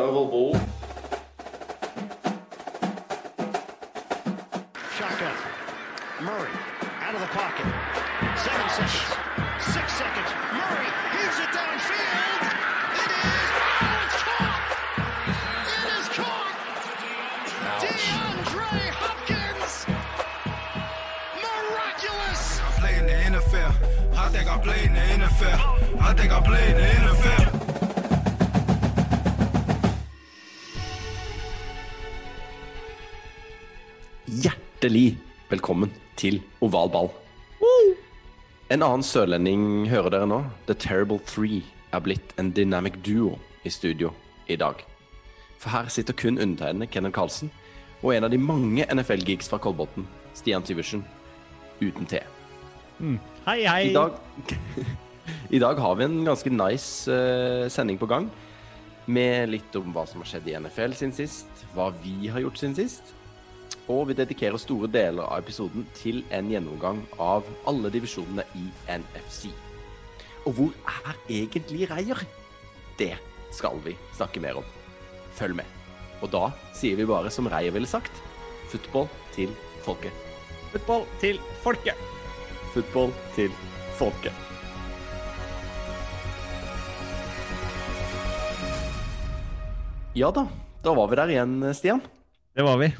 Terrible ball. Shotgun. Murray out of the pocket. Seven seconds. Six seconds. Murray heaves it downfield. It is. Oh, it's caught. It is caught. DeAndre Hopkins. Miraculous. I play in the NFL. I think I play in the NFL. I think I play in the NFL. Hjertelig velkommen til oval ball. En annen sørlending hører dere nå. The Terrible Three er blitt en dynamic duo i studio i dag. For her sitter kun undertegnede Kenneth Karlsen og en av de mange NFL-geeks fra Kolbotn, Stian Syversen, uten T. Hei, hei. I dag, I dag har vi en ganske nice uh, sending på gang. Med litt om hva som har skjedd i NFL siden sist, hva vi har gjort siden sist. Og vi dedikerer store deler av episoden til en gjennomgang av alle divisjonene i NFC. Og hvor er egentlig Reier? Det skal vi snakke mer om. Følg med. Og da sier vi bare som Reier ville sagt, football til folket. Football til folket. Football til folket. Ja da, da var vi der igjen, Stian. Det var vi.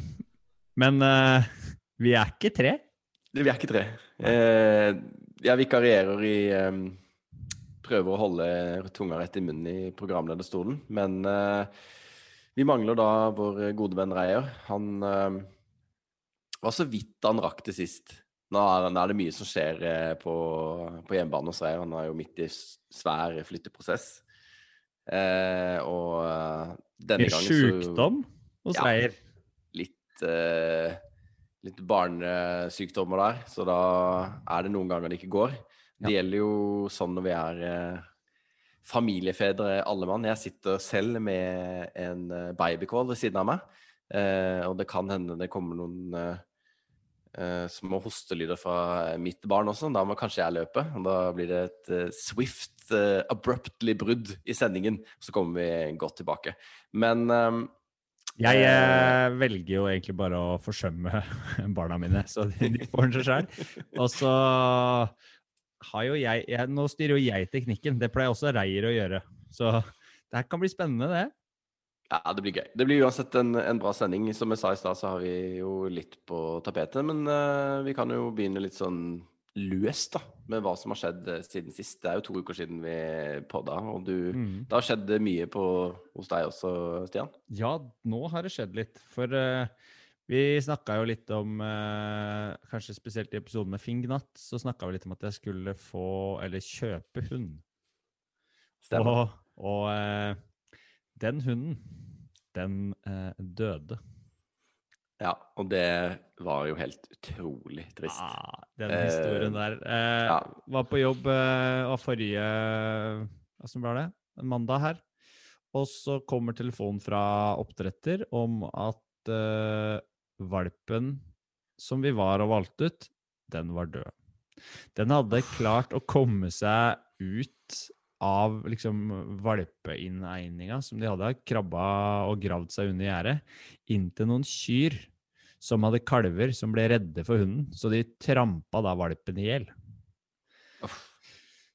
Men uh, vi er ikke tre. Vi er ikke tre. Eh, jeg vikarierer i um, Prøver å holde tunga rett i munnen i programlederstolen. Men uh, vi mangler da vår gode venn Reier. Han var så vidt han rakk det sist. Nå er, det mye som skjer på, på hjemmebane hos Reier. Han er jo midt i svær flytteprosess. Eh, og denne gangen så sjukdom hos Ja. Reier. Litt, eh, litt barnesykdommer der, så da er det noen ganger det ikke går. Det gjelder jo sånn når vi er eh, familiefedre alle mann. Jeg sitter selv med en babycall babykål ved siden av meg, eh, og det kan hende det kommer noen eh, eh, små hostelyder fra mitt barn også. Da må kanskje jeg løpe. og Da blir det et eh, swift, eh, abruptly brudd i sendingen. Så kommer vi godt tilbake. Men eh, Jeg Eh. eh, velger jo egentlig bare å forsømme barna mine, så de, de får den seg sjøl. Og så har jo jeg, jeg Nå styrer jo jeg teknikken. Det pleier også Reier å gjøre. Så det her kan bli spennende, det. Ja, det blir gøy. Det blir uansett en, en bra sending. Som jeg sa i stad, så har vi jo litt på tapetet. Men uh, vi kan jo begynne litt sånn løst, da, med hva som har skjedd eh, siden sist. Det er jo to uker siden vi podda, og du Mm. Det har skjedd mye på, hos deg også, Stian? Ja, nå har det skjedd litt. For uh, vi snakka jo litt om uh, Kanskje spesielt i episoden med Fingnatt, så snakka vi litt om at jeg skulle få Eller kjøpe hund. Stemmer. Og, og uh, den hunden, den eh, døde. Ja, og det var jo helt utrolig trist. Ah, den Eh, historien der. Eh, ja. Var på jobb eh, av forrige Åssen var det? En mandag her. Og så kommer telefonen fra oppdretter om at eh, valpen som vi var og valgte ut, den var død. Den hadde klart å komme seg ut av liksom valpeinnegninga som de hadde, krabba og gravd seg under gjerdet, inntil noen kyr som hadde kalver som ble redde for hunden, så de trampa da valpen i hjel.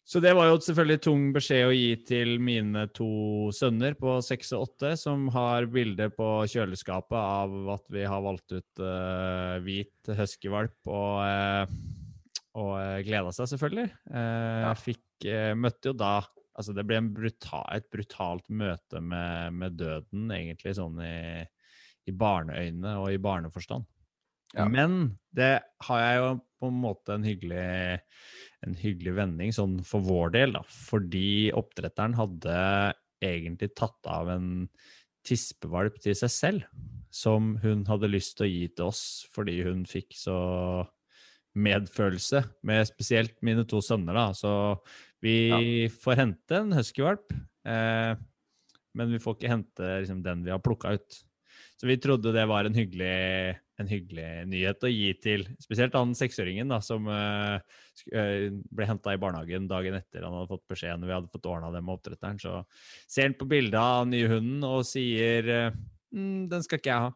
Så det var jo selvfølgelig tung beskjed å gi til mine to sønner på seks og åtte, som har bilde på kjøleskapet av at vi har valgt ut uh, hvit huskyvalp, og, uh, og uh, gleda seg selvfølgelig. Uh, Ja. Fikk, uh, møtte jo da Altså, det ble en brutal, et brutalt møte med, med døden, egentlig, sånn i, i barneøyne og i barneforstand. Ja. Men det har jeg jo på en måte en hyggelig, en hyggelig vending sånn for vår del, da. Fordi oppdretteren hadde egentlig tatt av en tispevalp til seg selv, som hun hadde lyst til å gi til oss fordi hun fikk så medfølelse med spesielt mine to sønner, da. Så vi får hente en huskyvalp, eh, men vi får ikke hente liksom, den vi har plukka ut. Så vi trodde det var en hyggelig, en hyggelig nyhet å gi til spesielt han seksåringen da, som uh, ble henta i barnehagen dagen etter han hadde fått beskjed når vi hadde fått ordna det med oppdretteren. Så ser han på bildet av nye hunden og sier eh, mm, 'Den skal ikke jeg ha'.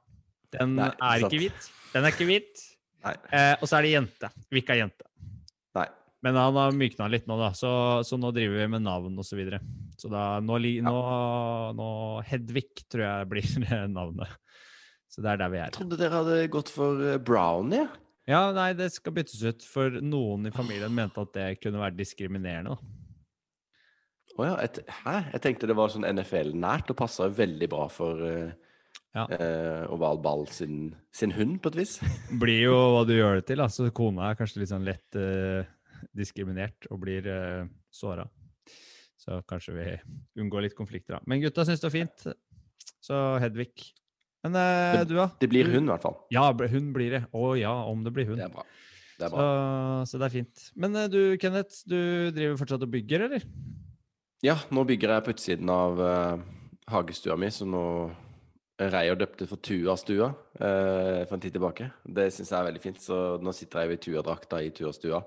Den Nei, er sant. ikke hvit. Den er ikke hvit. Eh, og så er det jente. Ha jente. Nei. Men han har mykna litt nå, da, så, så nå driver vi med navn og så videre. Så da, nå, nå, nå Hedvig tror jeg blir navnet. Så det er der vi er. Jeg trodde dere hadde gått for eh, brownie. Ja, nei, det skal byttes ut, for noen i familien mente at det kunne være diskriminerende. Å oh, ja. Et, hæ? Jeg tenkte det var sånn NFL-nært og passa veldig bra for uh, Ja. uh, Oval Ball sin, sin hund, på et vis. Blir jo hva du gjør det til, Altså, Så kona er kanskje litt sånn lett uh, diskriminert og blir uh, såra. Så kanskje vi unngår litt konflikter, da. Men gutta syns det var fint. Så Hedvig. Men eh, du, da? Det blir hun, i hvert fall. Ja, hun blir det. Å ja, om det blir hun. Det er bra. Det er Så, bra. så det er fint. Men eh, du, Kenneth, du driver fortsatt og bygger, eller? Ja, nå bygger jeg på utsiden av uh, hagestua mi, som nå Reier døpte for Tua-stua eh, for en tid tilbake. Det syns jeg er veldig fint, så nå sitter jeg jo i Tua-drakta i Tua-stua.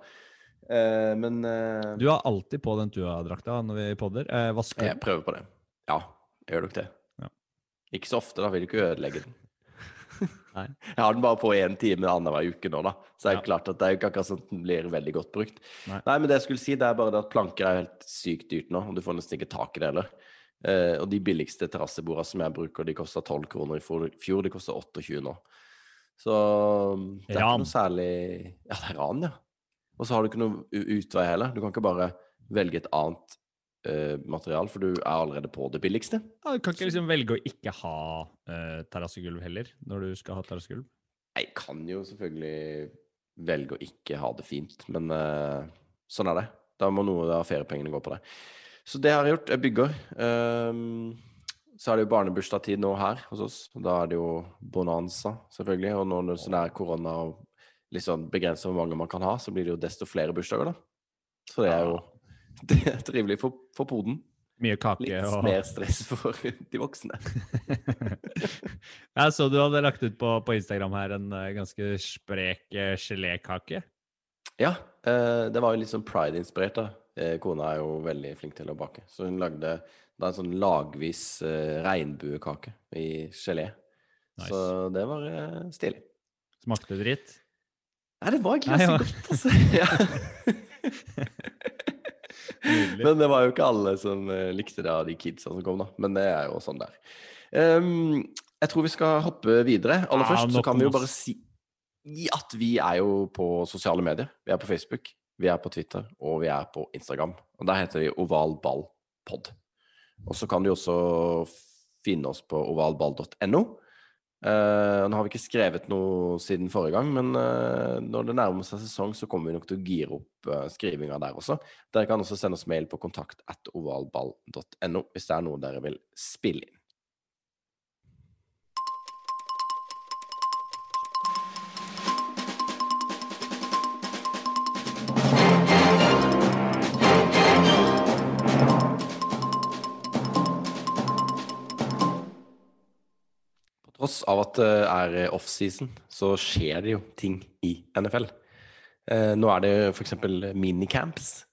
Eh, men uh, Du har alltid på den Tua-drakta når vi podder. Vasker jeg prøver på det. Ja, jeg gjør nok det. Ja. Ikke så ofte, da vil du ikke ødelegge den. Nei. Jeg har den bare på én time annenhver uke nå, da. Så det er Ja. jo klart at det er jo ikke akkurat sånn at den blir veldig godt brukt. Nei. Nei, men det jeg skulle si, det er bare det at planker er helt sykt dyrt nå, og du får nesten ikke tak i det heller. Eh, og de billigste terrassebordene som jeg bruker, de kosta 12 kroner i fjor, fjor, de koster 28 nå. Så det er Ran. ikke noe særlig Ja, det er ran, ja. Og så har du ikke noe utvei heller. Du kan ikke bare velge et annet eh, material, for du er allerede på det billigste. Ja, du kan ikke liksom velge å ikke ha uh, terrassegulv heller, når du skal ha terrassegulv? Jeg kan jo selvfølgelig velge å ikke ha det fint, men uh, sånn er det. Da må noe av feriepengene gå på det. Så det har jeg gjort. Jeg bygger. Um, så er det jo barnebursdagstid nå her hos oss. Da er det jo bonanza, selvfølgelig. Og når det sånn er korona og liksom begrenser hvor mange man kan ha, så blir det jo desto flere bursdager, da. Så det er jo det er trivelig for, for poden. Mye kake Litt og mer stress for de voksne. Jeg så du hadde lagt ut på, på Instagram her en eh, ganske sprek eh, gelékake. Ja, eh, det var jo litt sånn pride-inspirert. da. Eh, kona er jo veldig flink til å bake, så hun lagde da en sånn lagvis regnbuekake i gelé. Nice. Så det var stilig. Smakte dritt. Nei, det var ikke så godt, altså. ja. Men det var jo ikke alle som eh, likte det av de kidsa som kom, da. Men det er jo sånn der. Um, jeg tror vi skal hoppe videre. Aller Ja, først så kan vi jo bare si at vi er jo på sosiale medier. Vi er på Facebook, vi er på Twitter, og vi er på Instagram. Og der heter vi ovalballpod. Og så kan du også finne oss på ovalball.no. Eh, nå har vi ikke skrevet noe siden forrige gang, men uh, når det nærmer seg sesong, så kommer vi nok til å gire opp uh, skrivinga der også. Dere kan også sende oss mail på kontakt at ovalball.no hvis det er noe dere vil spille inn. Tross av at det er offseason, så skjer det jo ting i NFL. Eh, nå er det f.eks. minicamps,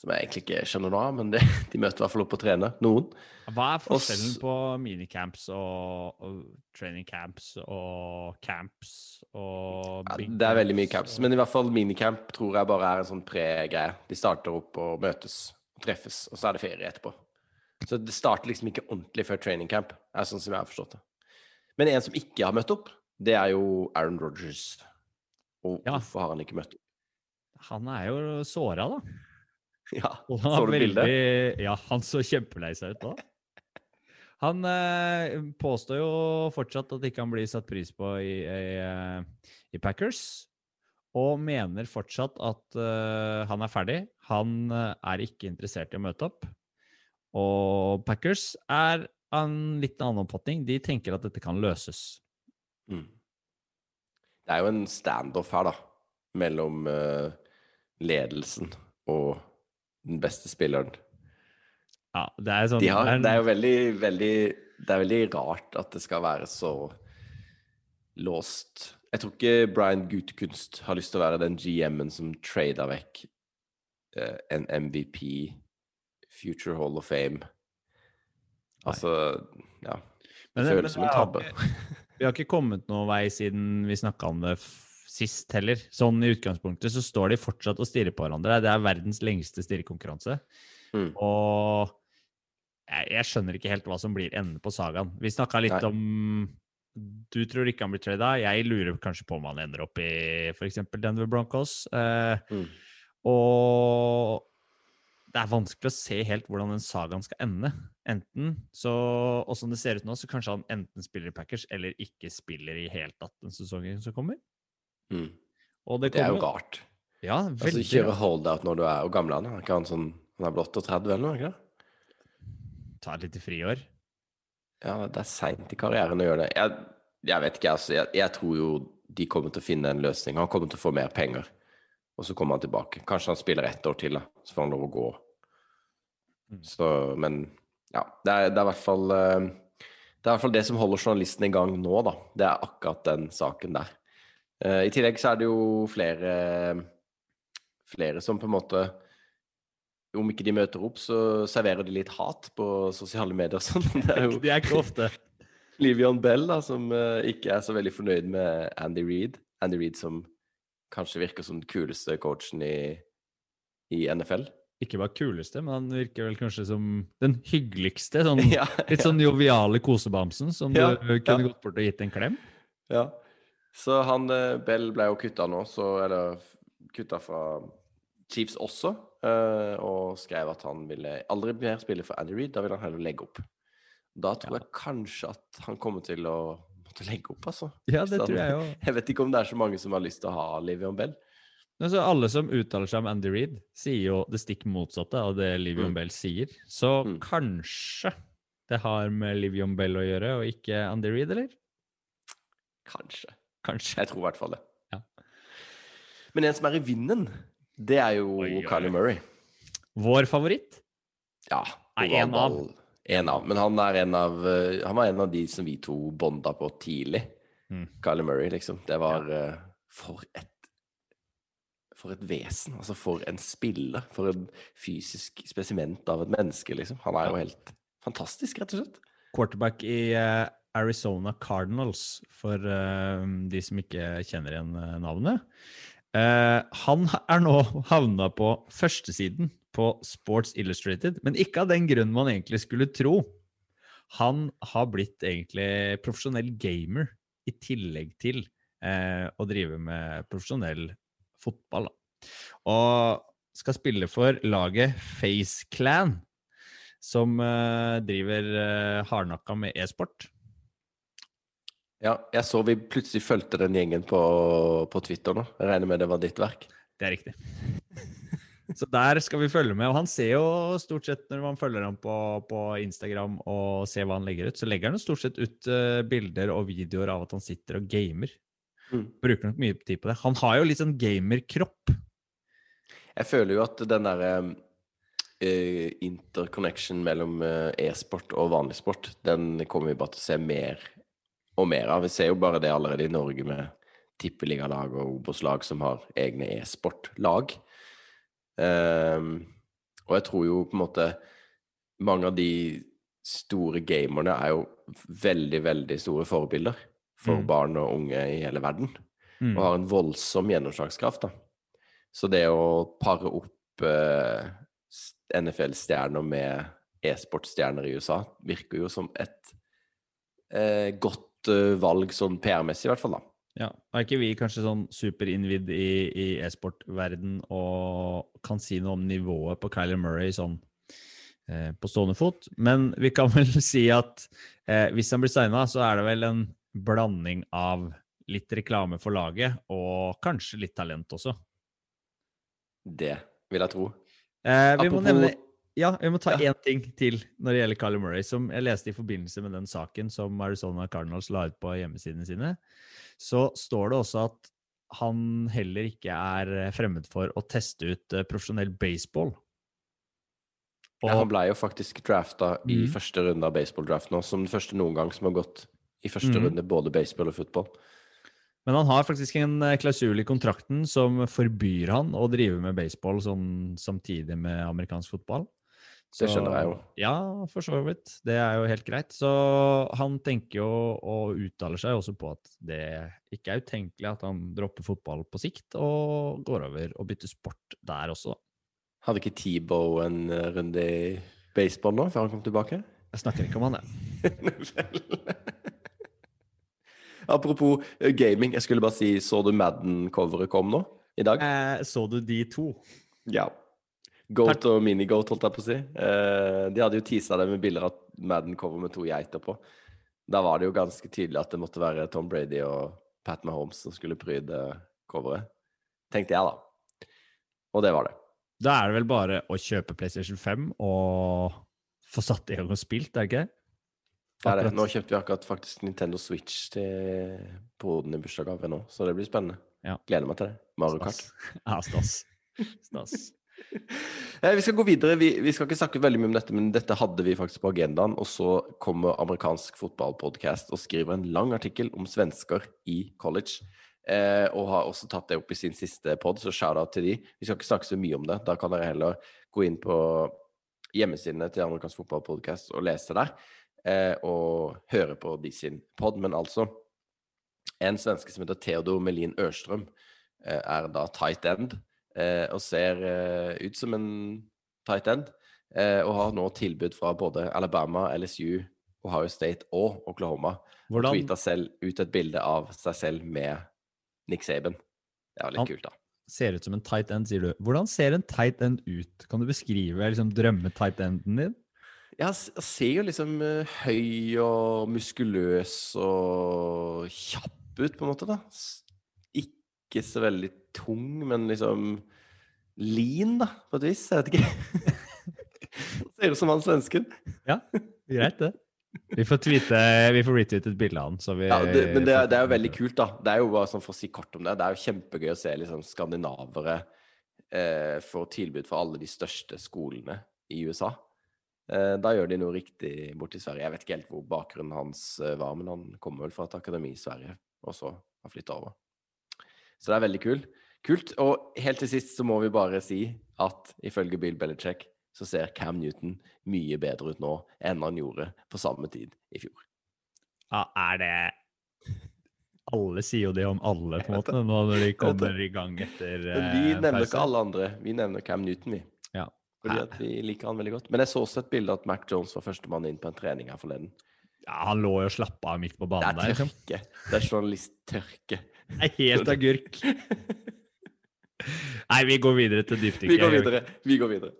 som jeg egentlig ikke skjønner noe av, men det, de møter i hvert fall opp og trener. Noen. Hva er forskjellen på minicamps og, og training camps og camps og Ja, det er veldig mye camps camps, og- men i hvert fall minicamp tror jeg bare er en sånn pre-greie. De starter opp og møtes og treffes, og så er det ferie etterpå. Så det starter liksom ikke ordentlig før training camp, er sånn som jeg har forstått det. Men en som ikke har møtt opp, det er jo Aaron Rodgers. Og Ja. hvorfor har han ikke møtt opp? Han er jo såra, da. Ja, så du du bildet? veldig- Ja, han så kjempelei seg ut da. Han eh, påstår jo fortsatt at ikke han blir satt pris på i, i, eh, i Packers. Og mener fortsatt at eh, han er ferdig. Han eh, er ikke interessert i å møte opp. Og Packers er av en litt annen oppfatning. De tenker at dette kan løses. Mm. Det er jo en standoff her, da, mellom uh, ledelsen og den beste spilleren. Ja, det er sånn De har, det er en- det er jo veldig, veldig Det er veldig rart at det skal være så låst. Jeg tror ikke Brian Gutekunst har lyst til å være den GM-en som trader vekk eh, en MVP, Future Hall of Fame. Altså, ja. Det føles som en tabbe. Vi har ikke kommet noen vei siden vi snakka om det sist heller. Sånn i utgangspunktet så står de fortsatt og stirrer på hverandre. Det er verdens lengste stirrekonkurranse. Mm. Og jeg, jeg skjønner ikke helt hva som blir enden på sagaen. Vi snakka litt Nei. om Du tror ikke han blir trada. Jeg lurer kanskje på om han ender opp i f.eks. Denver Broncos. Eh, Mm. og det er vanskelig å se helt hvordan den sagaen skal ende. Enten så, og som det ser ut nå, så kanskje han enten spiller i Packers eller ikke spiller i helt tatt den sesongen som kommer. Mm. Det, Det er jo rart. Ja, veldig Altså, veldig kjøre rart. holdout når du er og gammel er han? Er ikke han sånn Han er vel 38 eller noe? ikke? Ta et lite friår. Ja, det er seint i karrieren å gjøre det. Jeg, jeg vet ikke, altså. Jeg, jeg tror jo de kommer til å finne en løsning. Han kommer til å få mer penger, og så kommer han tilbake. Kanskje han spiller ett år til, da, så får han lov å gå. Mm. Så, men ja, det er, det er i hvert fall eh, Det er i hvert fall det som holder journalisten i gang nå, da. Det er akkurat den saken der. Eh, I tillegg så er det jo flere Flere som på en måte Om ikke de møter opp, så serverer de litt hat på sosiale medier og sånn. Det er jo Det er ikke ofte. Livion Bell, da, som eh, ikke er så veldig fornøyd med Andy Reid. Andy Reid som kanskje virker som den kuleste coachen i, i NFL. Ikke bare kuleste, men han virker vel kanskje som den hyggeligste. Sånn, Ja, litt sånn joviale kosebamsen som Ja, du kunne ja. gått bort og gitt en klem. ja. Så han eh, Bell ble jo kutta nå, så Eller kutta fra Chiefs også. eh, og skrev at han ville aldri mer spille for Andy Reid. Da vil han heller legge opp. Da tror jeg kanskje at han kommer til å måtte legge opp, altså. Ja, det tror jeg også. Jeg vet ikke om det er så mange som har lyst til å ha Livion Bell. Altså, alle som uttaler seg om Andy Reid, sier jo det stikk motsatte av det Livion Mm. Bell sier. Så Mm. kanskje det har med Livion Bell å gjøre, og ikke Andy Reid, eller? Kanskje. Kanskje. Jeg tror i hvert fall det. Ja. Men en som er i vinden, det er jo Kylie. Murray. Vår favoritt? Ja. Nei, en av. En av. Men han er en av eh, Han var en av de som vi to bonda på tidlig. Mm. Kylie Murray, liksom. Det var eh, For et For et vesen. Altså, for en spiller. For en fysisk spesiment av et menneske, liksom. Han er jo helt fantastisk, rett og slett. Quarterback i uh... Arizona Cardinals, for uh, de som ikke kjenner igjen navnet. Uh, han er nå havna på førstesiden på Sports Illustrated, men ikke av den grunn man egentlig skulle tro. Han har blitt egentlig profesjonell gamer i tillegg til eh, å drive med profesjonell fotball. Og skal spille for laget Face Clan, som eh, driver eh, hardnakka med e-sport. Ja, jeg så vi plutselig fulgte den gjengen på, på Twitter nå. Jeg regner med det var ditt verk. Det er riktig. Så der skal vi følge med. Og han ser jo stort sett, når man følger ham på, på Instagram og ser hva han legger ut, så legger han jo stort sett ut uh, bilder og videoer av at han sitter og gamer. Mm. Bruker nok mye tid på det. Han har jo litt sånn gamerkropp. Jeg føler jo at den derre uh, interconnection mellom uh, e-sport og vanlig sport, den kommer vi bare til å se mer og mer av. Vi ser jo bare det allerede i Norge med tippeligalag og Obos-lag som har egne e-sportlag. Ehm, og jeg tror jo på en måte mange av de store gamerne er jo veldig, veldig store forbilder for Mm. barn og unge i hele verden Mm. og har en voldsom gjennomslagskraft. da. Så det å pare opp eh, NFL-stjerner med e-sportstjerner i USA virker jo som et eh, godt eh, valg sånn PR-messig, i hvert fall. da. Ja, Er ikke vi kanskje sånn superinnvidd i, i e-sportverden og kan si noe om nivået på Kyler Murray sånn eh, på stående fot? Men vi kan vel si at eh, hvis han blir signa, så er det vel en blanding av litt reklame for laget og kanskje litt talent også. Det vil jeg tro. Eh, vi må nevne ja, vi må ta Ja. ting til når det gjelder Carly Murray, som jeg leste i forbindelse med den saken som Arizona Cardinals la ut på hjemmesidene sine. Så står det også at han heller ikke er fremmed for å teste ut eh, profesjonell baseball. Og, Ja, han ble jo faktisk drafta i Mhm. første runde av baseball-draft nå, som den første noen gang som har gått i første mm. runde både baseball og fotball. Men han har faktisk en eh, klausul i kontrakten som forbyr han å drive med baseball sånn samtidig med amerikansk fotball. Det skjønner jeg jo. Ja, for så vidt. Det er jo helt greit. Så han tenker jo og uttaler seg også på at det ikke er utenkelig at han dropper fotball på sikt og går over og bytter sport der også. Hadde ikke T-Bow en eh, runde i baseball nå, før han kom tilbake? Jeg snakker ikke om han, jeg. Apropos eh, gaming, jeg skulle bare si, så du Madden-coveret kom nå? I dag? Eh, så du de to? Ja. Goat og mini-goat, holdt jeg på å si. Eh, de hadde jo teasa det med bilder av Madden-cover med to geiter på. Da var det jo ganske tydelig at det måtte være Tom Brady og Pat Mahomes som skulle pryde coveret. Tenkte jeg, da. Og det var det. Da er det vel bare å kjøpe PlayStation 5 og få satt i gang og spilt, er det ikke? det, er det. Nå kjøpte vi akkurat faktisk Nintendo Switch til broren i bursdagsgave nå, så det blir spennende. Ja. Gleder meg til det. Mario Kart. Ja, stas. Stas. Eh, Vi skal gå videre. Vi, vi skal ikke snakke veldig mye om dette, men dette hadde vi faktisk på agendaen. Og så kommer amerikansk fotballpodkast og skriver en lang artikkel om svensker i college. Eh, og har også tatt det opp i sin siste pod, så shout-out til de. Vi skal ikke snakke så mye om det. Da kan dere heller gå inn på hjemmesidene til amerikansk fotballpodkast og lese der. Eh, og høre på de sin pod. Men altså, en svenske som heter Theodor Melin Ørstrøm, eh, er da tight end og ser eh, ut som en tight end. Eh, og har nå tilbud fra både Alabama, LSU, Ohio State og Oklahoma. Og Hvordan, tweeta selv ut et bilde av seg selv med Nick Saban. Det er litt Han- kult, da. ser ut som en tight end, sier du. Hvordan ser en tight end ut? Kan du beskrive liksom, drømme-tight enden din? Ja, han ser jo liksom eh, høy og muskuløs og kjapp ut, på en måte, da. Ikke så veldig tung, men liksom lean, da, på et vis. Jeg vet ikke. ser ut som han svensken. Ja, greit det. Vi får tweete, vi får retweete et bilde av han, så vi Ja, det, men det, det er jo veldig kult, da. Det er jo bare sånn For å si kort om det, det er jo kjempegøy å se liksom skandinavere eh, få tilbud fra alle de største skolene i USA. Eh, da gjør de noe riktig borti Sverige. Jeg vet ikke helt hvor bakgrunnen hans eh, var, men han kommer vel fra et akademi i Sverige, og så har flytta over. Så det er veldig kul. kult. Og helt til sist så må vi bare si at ifølge Bill Belichick så ser Cam Newton mye bedre ut nå enn han gjorde på samme tid i fjor. Ja, er det Alle sier jo det om alle, på en måte, nå når de kommer i gang etter Men vi eh, nevner pause. ikke alle andre. Vi nevner Cam Newton, vi. Ja. Fordi at vi liker han veldig godt. Men jeg så også et bilde at Mac Jones var førstemann inn på en trening her forleden. Ja, han lå jo og slappa av midt på Det banen tørke. der. Liksom. Det er journalisttørke. Det er helt agurk. Nei, vi går videre til dypdykket. Vi går videre. Vi går videre.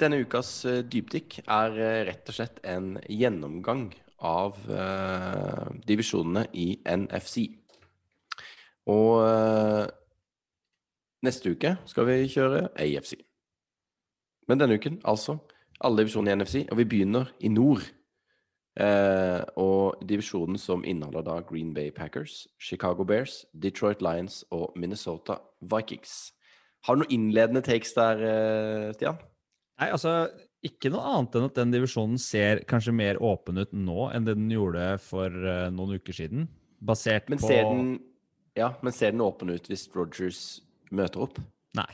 Denne ukas eh, dypdykk er eh, rett og slett en gjennomgang av eh, divisjonene i NFC. Og eh, neste uke skal vi kjøre AFC. Men denne uken, altså, alle divisjoner i NFC, og vi begynner i nord. Eh, og divisjonen som inneholder da Green Bay Packers, Chicago Bears, Detroit Lions og Minnesota Vikings. Har du noen innledende takes der, eh, Stian? Nei, altså, ikke noe annet enn at den divisjonen ser kanskje mer åpen ut nå enn det den gjorde for eh, noen uker siden. Basert Men på ser den, ja, men ser den åpen ut hvis Rogers møter opp? Nei.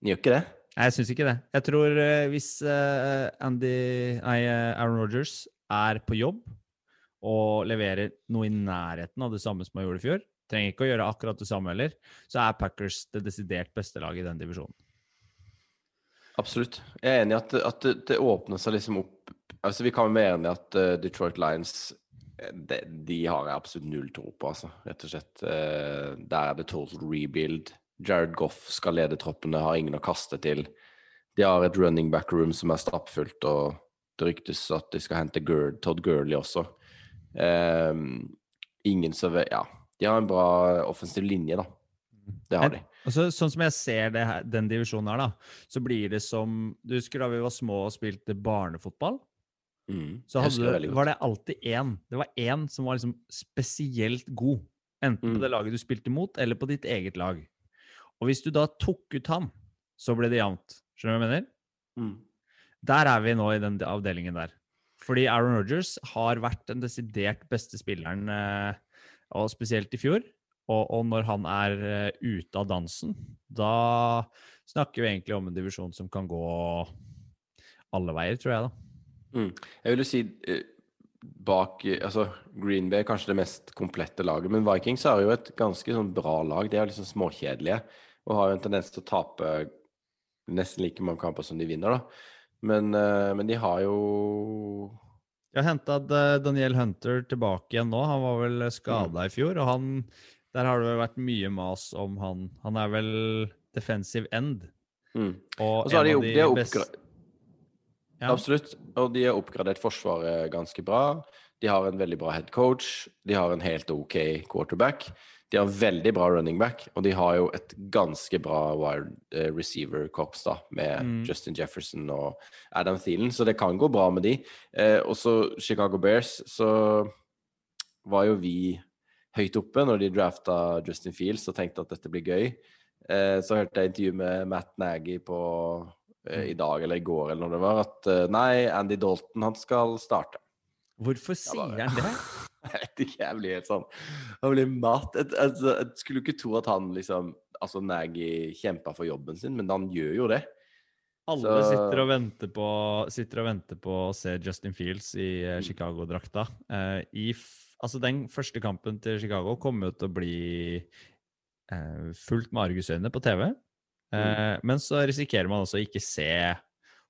Den gjør ikke det? Nei, jeg syns ikke det. Jeg tror eh, hvis eh, Andy Nei, eh, Aaron Rogers er på jobb og leverer noe i nærheten av det samme som han gjorde i fjor, trenger ikke å gjøre akkurat det samme heller, så er Packers det desidert beste laget i den divisjonen. Absolutt. Jeg er enig i at, at det, det åpner seg liksom opp Altså Vi kan være enige i at Detroit Lions de, de har jeg absolutt null tro på, altså. Rett og slett. eh, der er det total rebuild. Jared Goff skal lede troppene, har ingen å kaste til. De har et running back room som er stappfullt, og det ryktes at de skal hente Gerd, Todd Gurley også. Eh, ingen som Ja. De har en bra offensiv linje, da. Det har de. Altså, sånn som jeg ser det her, den divisjonen her, da, så blir det som Du husker da vi var små og spilte barnefotball? Mm. Så hadde, var det alltid én. Det var én som var liksom spesielt god. Enten på Mm. det laget du spilte mot, eller på ditt eget lag. Og hvis du da tok ut han, så ble det jevnt. Skjønner du hva jeg mener? Mm. Der er vi nå i den avdelingen der. Fordi Aaron Rodgers har vært den desidert beste spilleren, eh, og spesielt i fjor. Og, og når han er eh, ute av dansen, da snakker vi egentlig om en divisjon som kan gå alle veier, tror jeg, da. Mm. Jeg vil jo si eh, bak eh, Altså, Green Bay er kanskje det mest komplette laget, men Vikings har jo et ganske sånn bra lag. De er liksom småkjedelige og har jo en tendens til å tape nesten like mange kamper som de vinner, da. Men, eh, men de har jo Jeg har henta Daniel Hunter tilbake igjen nå. Han var vel skada i fjor, og han Der har det vel vært mye mas om han. Han er vel defensive end. mm. Og, Og så har de, de har best- Ja. Absolutt. Og de har oppgradert forsvaret ganske bra. De har en veldig bra head coach. De har en helt OK quarterback. De har veldig bra running back, og de har jo et ganske bra wide eh, receiver-korps da, med Mm. Justin Jefferson og Adam Thielen, så det kan gå bra med de. Eh, og så Chicago Bears, så var jo vi høyt oppe når de drafta Justin Fields og tenkte at dette blir gøy. Eh, så hørte jeg intervju med Matt Nagy på i dag eller i går eller når det var, at eh, nei, Andy Dalton han skal starte. Hvorfor sier han det? Jeg vet ikke, jeg blir helt sånn Han blir mat. Jeg, altså, jeg skulle ikke tro at han liksom Altså, Nagy kjempa for jobben sin, men han gjør jo det. Alle Så- sitter og venter på sitter og venter på å se Justin Fields i Mm. eh, Chicago-drakta. Uh, i altså, den første kampen til Chicago kommer jo til å bli uh, fullt med argusøyne på TV. Mm. Eh, Men så risikerer man også ikke se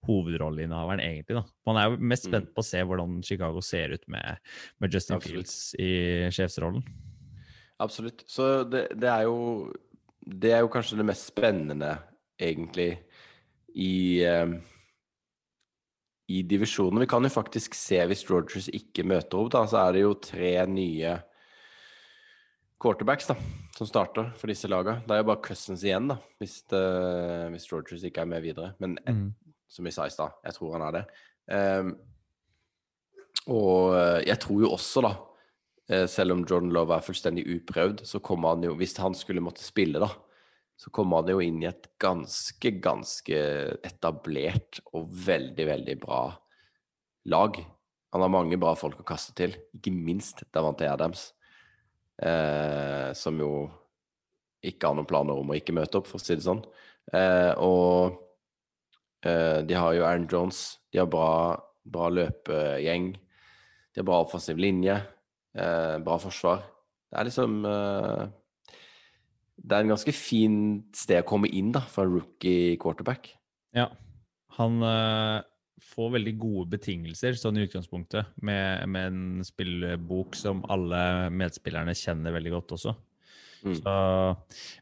hovedrolleinnehaveren, egentlig. da. Man er jo mest Mm. spent på å se hvordan Chicago ser ut med, med Justin Absolutt. Fields i sjefsrollen. Absolutt. Så det, det er jo Det er jo kanskje det mest spennende, egentlig, i eh, i divisjonen. Vi kan jo faktisk se, hvis Rogers ikke møter opp, da, så er det jo tre nye quarterbacks da, som starter for disse lagene. Det er jo bare Cousins igjen, da, hvis, det, hvis Rogers ikke er med videre. Men et, Mm. som vi sa i stad, jeg tror han er det. Um, og eh, jeg tror jo også, da, eh, selv om Jordan Love er fullstendig uprøvd, så kommer han jo, hvis han skulle måtte spille, da, så kommer han jo inn i et ganske, ganske etablert og veldig, veldig bra lag. Han har mange bra folk å kaste til, ikke minst Davante Adams, eh, som jo ikke har noen planer om å ikke møte opp, for å si det sånn. Eh, og eh, de har jo Aaron Jones, de har bra, bra løpegjeng, de har bra offensiv linje, eh, bra forsvar. Det er liksom eh, Det er en ganske fint sted å komme inn da, for en rookie quarterback. Ja. Han får veldig gode betingelser, sånn i utgangspunktet, med, med en spillebok som alle medspillerne kjenner veldig godt også. Mm. Så,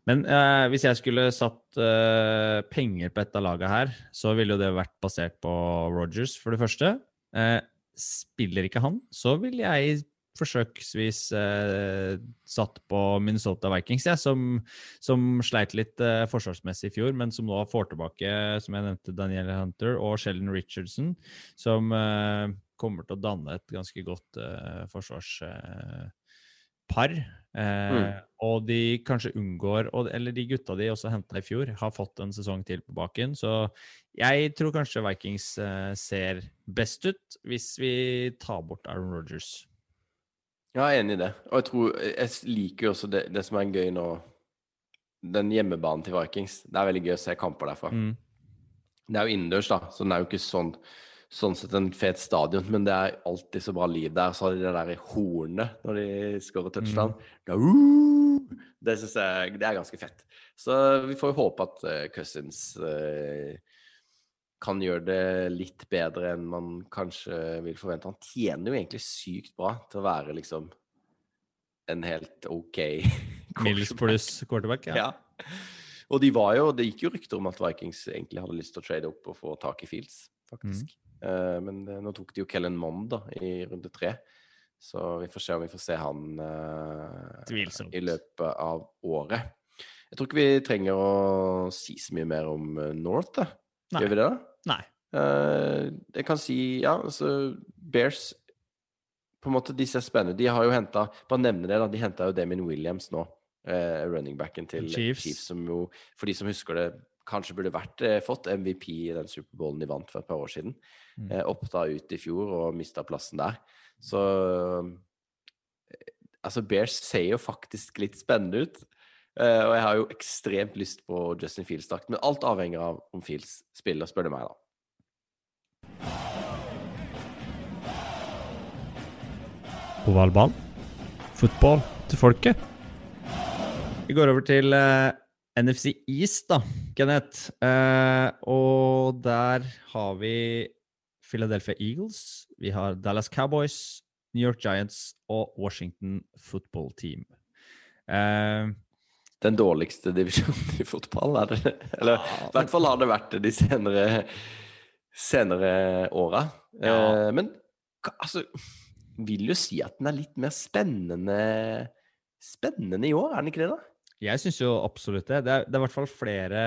men eh, hvis jeg skulle satt eh, penger på et av laga her, så ville jo det vært basert på Rogers, for det første. Eh, spiller ikke han, så vil jeg forsøksvis eh, satt på Minnesota Vikings, ja, som, som sleit litt eh, forsvarsmessig i fjor, men som nå får tilbake, som jeg nevnte, Daniel Hunter og Sheldon Richardson, som eh, kommer til å danne et ganske godt eh, forsvarspar. Eh, Mm. Og de kanskje unngår og, Eller de gutta de også henta i fjor, har fått en sesong til på baken. Så jeg tror kanskje Vikings eh, ser best ut hvis vi tar bort Aaron Rodgers. Ja, jeg er enig i det. Og jeg tror Jeg liker jo også det, det som er gøy nå Den hjemmebanen til Vikings. Det er veldig gøy å se kamper derfra. Mm. Det er jo innendørs, da, så den er jo ikke sånn Sånn sett en fet stadion, men det er alltid så bra liv der. Så har de det der i hornet når de skårer touchdown. Uh, det syns jeg det er ganske fett. Så vi får jo håpe at uh, Cousins uh, kan gjøre det litt bedre enn man kanskje vil forvente. Han tjener jo egentlig sykt bra til å være liksom en helt OK Mills pluss quarterback, ja. Ja. Og de var jo, det gikk jo rykter om at Vikings egentlig hadde lyst til å trade opp og få tak i Fields, faktisk. Eh, men eh, nå tok de jo Kellen Mond da, i runde tre. Så vi får se om vi får se han uh, i løpet av året. Jeg tror ikke vi trenger å si så mye mer om North, da. Nei. Gjør vi det, da? Nei. Uh, jeg kan si ja, altså Bears på en måte, de ser spennende ut. De har jo henta Bare nevne det, da. De henta jo Damien Williams nå. Uh, running backen til Chiefs. Chiefs. som jo, for de som husker det, kanskje burde vært uh, fått MVP i den Superbowlen de vant for et par år siden. Mm. Uh, oppta ut i fjor og mista plassen der. Så eh, Altså, Bears ser jo faktisk litt spennende ut. Eh, og jeg har jo ekstremt lyst på Justin Fields-takt, men alt avhenger av om Fields spiller, spør du meg, da. Ovalball. Fotball til folket. Vi går over til uh, NFC East, da, Kenneth. Uh, og der har vi Philadelphia Eagles, vi har Dallas Cowboys, New York Giants og Washington Football Team. Eh, Den dårligste divisjonen i fotball, er det? Eller i hvert fall har det vært det de senere, senere åra. Ja. Eh, men altså Vil jo si at den er litt mer spennende Spennende i år, er den ikke det, da? Jeg syns jo absolutt det. Det er, det er i hvert fall flere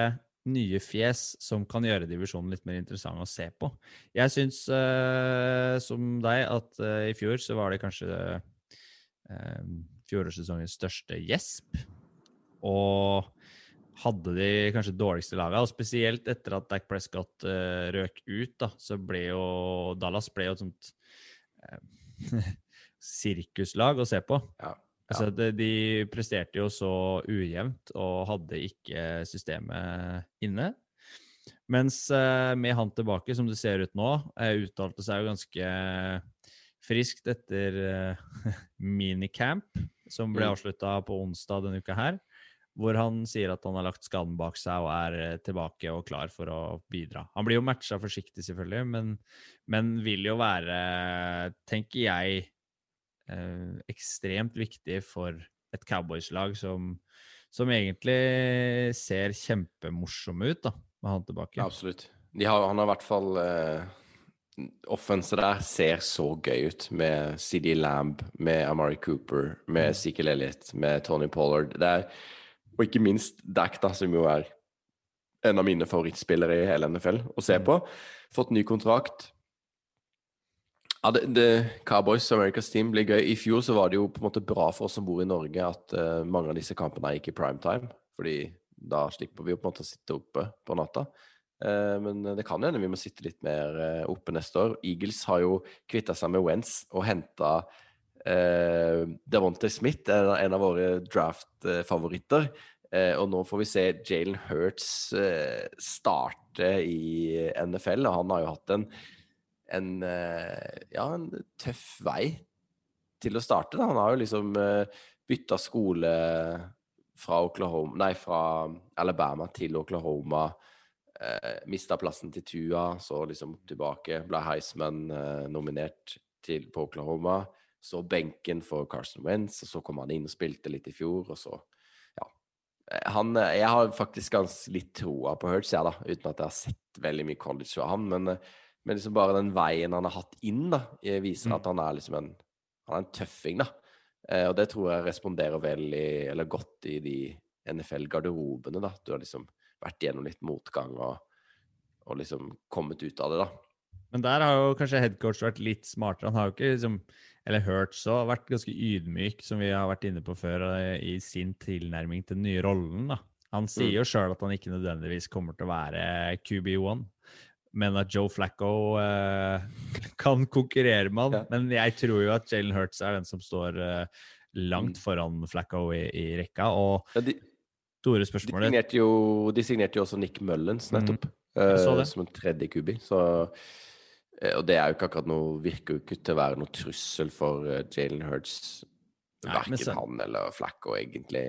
nye fjes som kan gjøre divisjonen litt mer interessant å se på. Jeg syns, eh, som deg, at eh, i fjor så var det kanskje eh, fjorårssesongens største gjesp. Og hadde de kanskje dårligste laget, og spesielt etter at Dac Prescott uh, røk ut, da, så ble jo Dallas ble jo et sånt uh, sirkuslag å se på. Ja. Altså, de, de presterte jo så ujevnt og hadde ikke systemet inne. Mens uh, med han tilbake, som det ser ut nå, uttalte seg jo ganske friskt etter minicamp, som ble Mm. avslutta på onsdag denne uka her. Hvor han sier at han har lagt skaden bak seg og er eh, tilbake og klar for å bidra. Han blir jo matcha forsiktig, selvfølgelig, men, men vil jo være, tenker jeg, eh, ekstremt viktig for et Cowboys-lag som, som egentlig ser kjempemorsom ut, da, med han tilbake. Absolutt. De har, han har i hvert fall eh, Offenset der ser så gøy ut, med CD Lamb, med Amari Cooper, med Ezekiel Elliott, med Tony Pollard. Det er, og ikke minst Dak, da, som jo er en av mine favorittspillere i hele NFL å se på. Fått ny kontrakt. Ja, det, det, Cowboys America's Team blir gøy. I fjor så var det jo på en måte bra for oss som bor i Norge at uh, mange av disse kampene gikk i primetime. Fordi da slipper vi jo på en måte å sitte oppe på natta. Uh, men det kan hende vi må sitte litt mer uh, oppe neste år. Eagles har jo kvitta seg med Wentz og henta uh, Devonte Smith, er en av våre draft-favoritter. Eh, og nå får vi se Jalen Hurts eh, starte i NFL, og han har jo hatt en, en, eh, ja, en tøff vei til å starte. Da. Han har jo liksom uh, bytta skole fra, Oklahoma, nei, fra Alabama til Oklahoma. Uh, Mista plassen til Tua, så liksom tilbake. Ble Heisman-nominert til på Oklahoma. Så benken for Carson Wentz, og så kom han inn og spilte litt i fjor, og så ja. Eh, Han, eh, jeg har faktisk ganske litt troa på Hurts, jeg, da, uten at jeg har sett veldig mye college fra han. Men, eh, men liksom bare den veien han har hatt inn, da, viser Mm. at han er liksom en, han er en tøffing, da. Og det tror jeg responderer veldig, eller godt i de NFL-garderobene, da. Du har liksom vært gjennom litt motgang og, og liksom kommet ut av det, da. Men der har jo kanskje headcoach vært litt smartere. Han har jo ikke liksom Eller Hurts så, vært ganske ydmyk, som vi har vært inne på før, eh, i sin tilnærming til den nye rollen. da. Han sier Mm. jo sjøl at han ikke nødvendigvis kommer til å være QB1, men at Joe Flacco eh, kan konkurrere med han. Ja. Men jeg tror jo at Jalen Hurts er den som står eh, langt Mm. foran Flacco i, i rekka. Og Ja, de, store de, signerte jo, de signerte jo også Nick Mullins Mhm. nettopp, mm. eh, som en tredje kubi. Så, og det er jo ikke akkurat noe, virker jo ikke til å være noe trussel for eh, Jalen Hurts. Verken så- han eller Flacco, egentlig.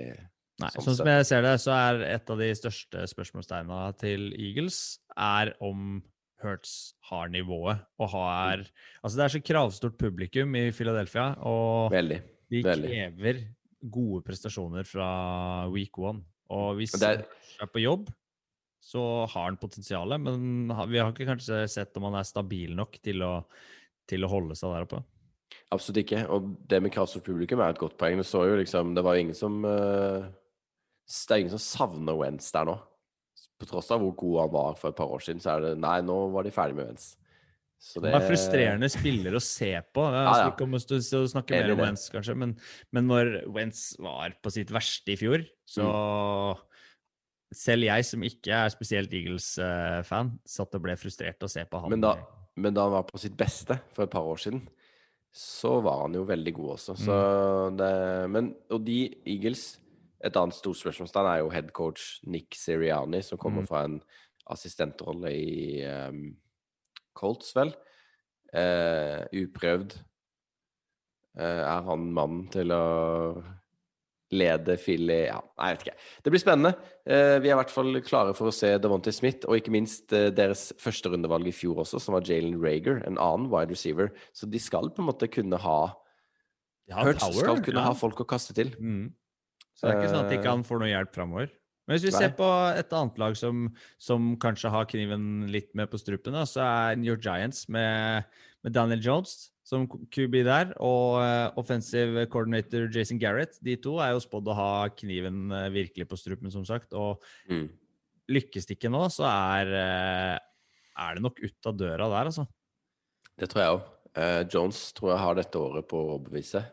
Nei, sånn sånn som jeg ser det, så er et av de største spørsmålstegna til Eagles er om Hurts har nivået og har Mm. Altså, det er så kravstort publikum i Philadelphia, og Veldig. de veldig. krever gode prestasjoner fra week one. Og hvis Hurts er på jobb, så har han potensialet, men vi har ikke kanskje sett om han er stabil nok til å, til å holde seg der oppe. Absolutt ikke. Og det med kravstort publikum er et godt poeng. Det så jo liksom Det var jo ingen som eh, Det er ingen som savner Wentz der nå. På tross av hvor god han var for et par år siden, så er det Nei, nå var de ferdig med Wentz. Så Det er frustrerende spiller å se på. Jeg Ja, ja. om å snakke mer om. Wentz, kanskje, men, men når Wentz var på sitt verste i fjor, så Mm. Selv jeg som ikke er spesielt Eagles-fan, satt og ble frustrert å se på han. Men da, men da han var på sitt beste for et par år siden, så var han jo veldig god også. Så Mm. det, men, og de Eagles Et annet stort spørsmålstegn er jo headcoach Nick Siriani, som kommer Mm. fra en assistentrolle i um, Colts, vel. Uh, uprøvd. Uh, er han mannen til å lede Philly Ja, jeg vet ikke. Det blir spennende. Eh, vi er i hvert fall klare for å se Devontae Smith, og ikke minst eh, deres førsterundevalg i fjor også, som var Jalen Rager, en annen wide receiver. Så de skal på en måte kunne ha Ja, Hurts skal kunne ja. ha folk å kaste til. Mm. Så det er ikke sånn at ikke Eh, får noe hjelp framover. Men hvis vi nei. ser på et annet lag som, som kanskje har kniven litt med på strupen, da, så er New York Giants med, med Daniel Jones som QB der, og eh, offensive coordinator Jason Garrett. De to er jo spådd å ha kniven eh, virkelig på strupen, som sagt. Og Mm. lykkes det ikke nå, så er, eh, er det nok ut av døra der, altså. Det tror jeg òg. Jones tror jeg har dette året på å overbevise.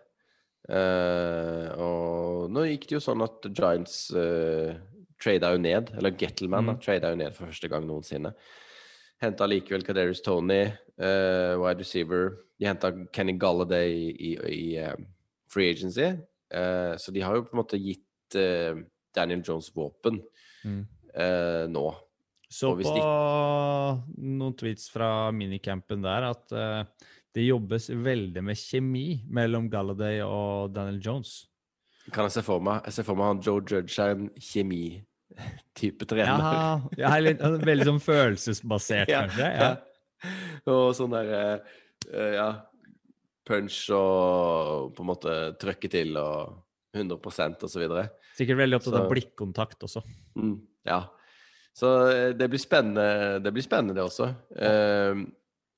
Og nå gikk det jo sånn at Giants uh, trada jo ned, eller Gettelman da, Mm. trada jo ned for første gang noensinne. Henta likevel Kaderis Tony, uh, wide receiver. De henta Kenny Galladay i, i, i eh, free agency. Uh, så de har jo på en måte gitt uh, Daniel Jones våpen Mm. eh, nå. Så på de noen tweets fra minicampen der at det jobbes veldig med kjemi mellom Galladay og Daniel Jones. Kan jeg se for meg Jeg ser for meg han Joe Judge er en kjemi-type trener. Ja, litt, altså, veldig sånn følelsesbasert, Ja, kanskje. Ja. Og sånn der eh, eh, Ja, punch og på en måte trøkke til og 100% og så videre. Sikkert veldig opptatt av blikkontakt også. Mm, ja. Så eh, det blir spennende, det blir spennende, det også. Eh,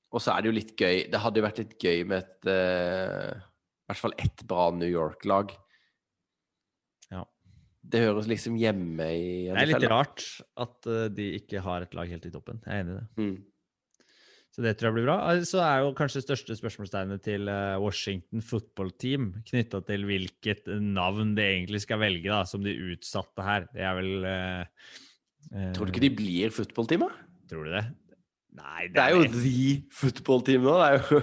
og så er det jo litt gøy Det hadde jo vært litt gøy med et uh, I hvert fall ett bra New York-lag. Det høres liksom hjemme i Det er litt rart at eh, de ikke har et lag helt i toppen. Jeg er enig i det. Mm. Så det tror jeg blir bra. Eh, Så er jo kanskje det største spørsmålstegnet til eh, Washington football team knytta til hvilket navn de egentlig skal velge, da, som de utsatte her. Det er vel eh, Tror du ikke de blir footballteam, da? Tror du det? Nei, Det er jo de football-team nå. Det er jo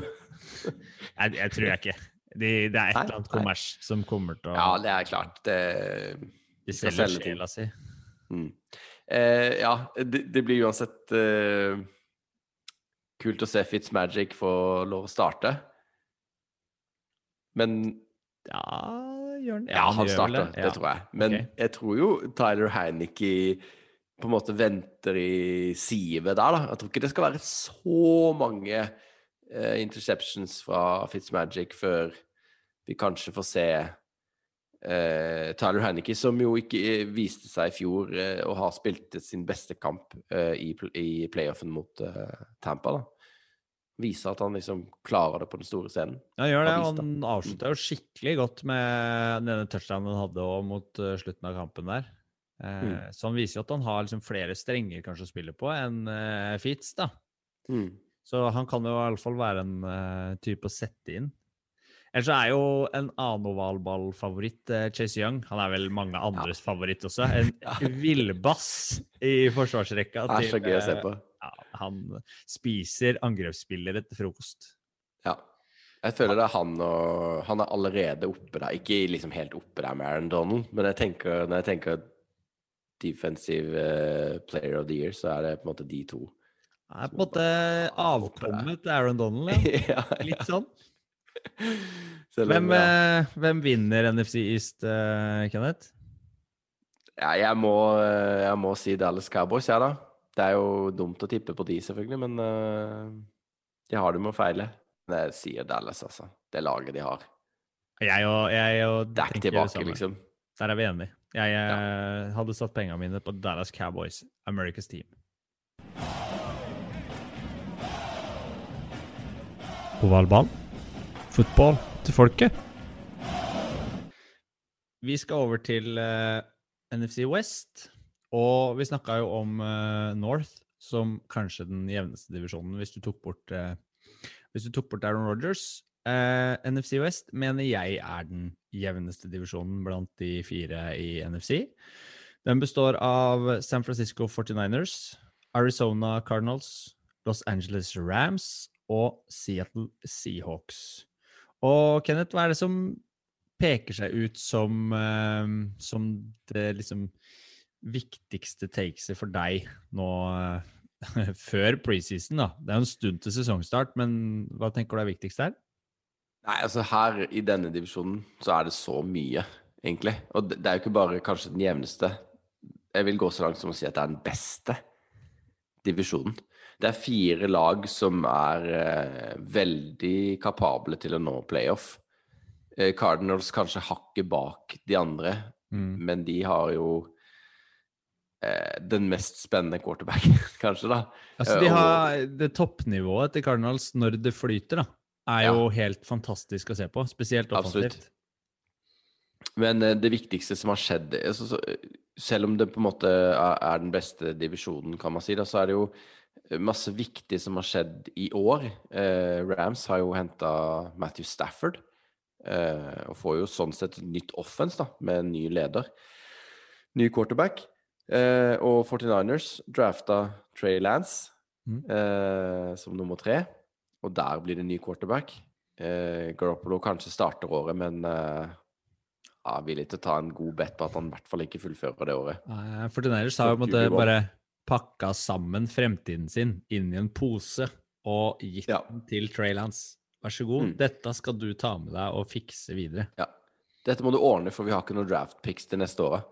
Nei, jeg tror jeg ikke. De, det er et Nei, eller annet kommers som kommer til å Ja, det er klart. Det De selger selge sjela si. mm. eh, Ja, det, det blir uansett eh, kult å se Fitzmagic få lov å starte. Men Ja, gjør han Ja, han starter, det Ja. tror jeg. Men okay. jeg tror jo Tyler Heineke på en måte venter i sivet der, da. Jeg tror ikke det skal være så mange eh, interceptions fra Fitzmagic før vi kanskje får se eh, Tyler Heineke, som jo ikke eh, viste seg i fjor eh, å ha spilt sin beste kamp eh, i, i playoffen mot eh, Tampa, da. Vise at han liksom klarer det på den store scenen. Han gjør det, da. han avslutta jo skikkelig godt med denne touchdownen han hadde også mot eh, slutten av kampen der. Mm. Så han viser jo at han har liksom flere strenger kanskje å spille på enn Fitz, da. Mm. Så han kan jo i alle fall være en type å sette inn. Ellers er jo en annen ovalballfavoritt uh, Chase Young. Han er vel mange andres favoritt også. En villbass i forsvarsrekka. Det er så gøy å se eh, på. Ja, han spiser angrepsspillere til frokost. Ja. Jeg føler det er han og Han er allerede oppe der. Ikke liksom helt oppe der med Aaron Donald, men jeg tenker, når jeg tenker defensive eh, player of the year, så er det på en måte de to. Det er på en måte avkommet Aaron Donald, ja. ja, ja. Litt sånn. Selv om, Hvem, ja. eh, hvem vinner NFC East, eh, Kenneth? ja, jeg må, eh, jeg må si Dallas Cowboys, jeg, da. Det er jo dumt å tippe på de, selvfølgelig, men uh, de har det med å feile. Men jeg sier Dallas, altså. Det laget de har. Jeg og, jeg og Dak er det tilbake, liksom. Der er vi enige. Jeg eh, hadde satt pengene mine på Dallas Cowboys, America's team. Ovalball. Fotball til folket. Vi skal over til uh, NFC West. Og vi snakka jo om uh, North som kanskje den jevneste divisjonen, hvis du tok bort uh, du tok bort Aaron Rodgers. Eh, NFC West mener jeg er den jevneste divisjonen blant de fire i NFC. Den består av San Francisco 49ers, Arizona Cardinals, Los Angeles Rams og Seattle Seahawks. Og Kenneth, hva er det som peker seg ut som, uh, som det liksom viktigste takeset for deg nå uh, før preseason? da? Det er jo en stund til sesongstart, men hva tenker du er viktigst her? Nei, altså her i denne divisjonen så er det så mye, egentlig. Og det er jo ikke bare kanskje den jevneste. Jeg vil gå så langt som å si at det er den beste divisjonen. Det er fire lag som er eh, veldig kapable til å nå playoff. Eh, Cardinals kanskje hakket bak de andre, Mm. men de har jo eh, den mest spennende quarterbacken, kanskje, da. Altså, Eh, de har det toppnivået til Cardinals når det flyter, da, er jo helt fantastisk å se på. Spesielt Absolutt. Men eh, det viktigste som har skjedd altså, så, Selv om det på en måte er, er den beste divisjonen, kan man si, da, så er det jo masse viktig som har skjedd i år. Eh, Rams har jo henta Matthew Stafford. Eh, og får jo sånn sett nytt offense, da, med en ny leder. Ny quarterback. Eh, og 49ers drafta Trey Lance mm. eh, som nummer tre. Og der blir det ny quarterback. Eh, Garoppolo kanskje starter året, men ja, villig til å ta en god bet på at han i hvert fall ikke fullfører det året. 49ers har jo på en måte bare pakka sammen fremtiden sin inn i en pose og gitt Ja. den til Trey Lance. Vær så god, Mm. dette skal du ta med deg og fikse videre. Ja. Dette må du ordne, for vi har ikke noen draft picks til neste året.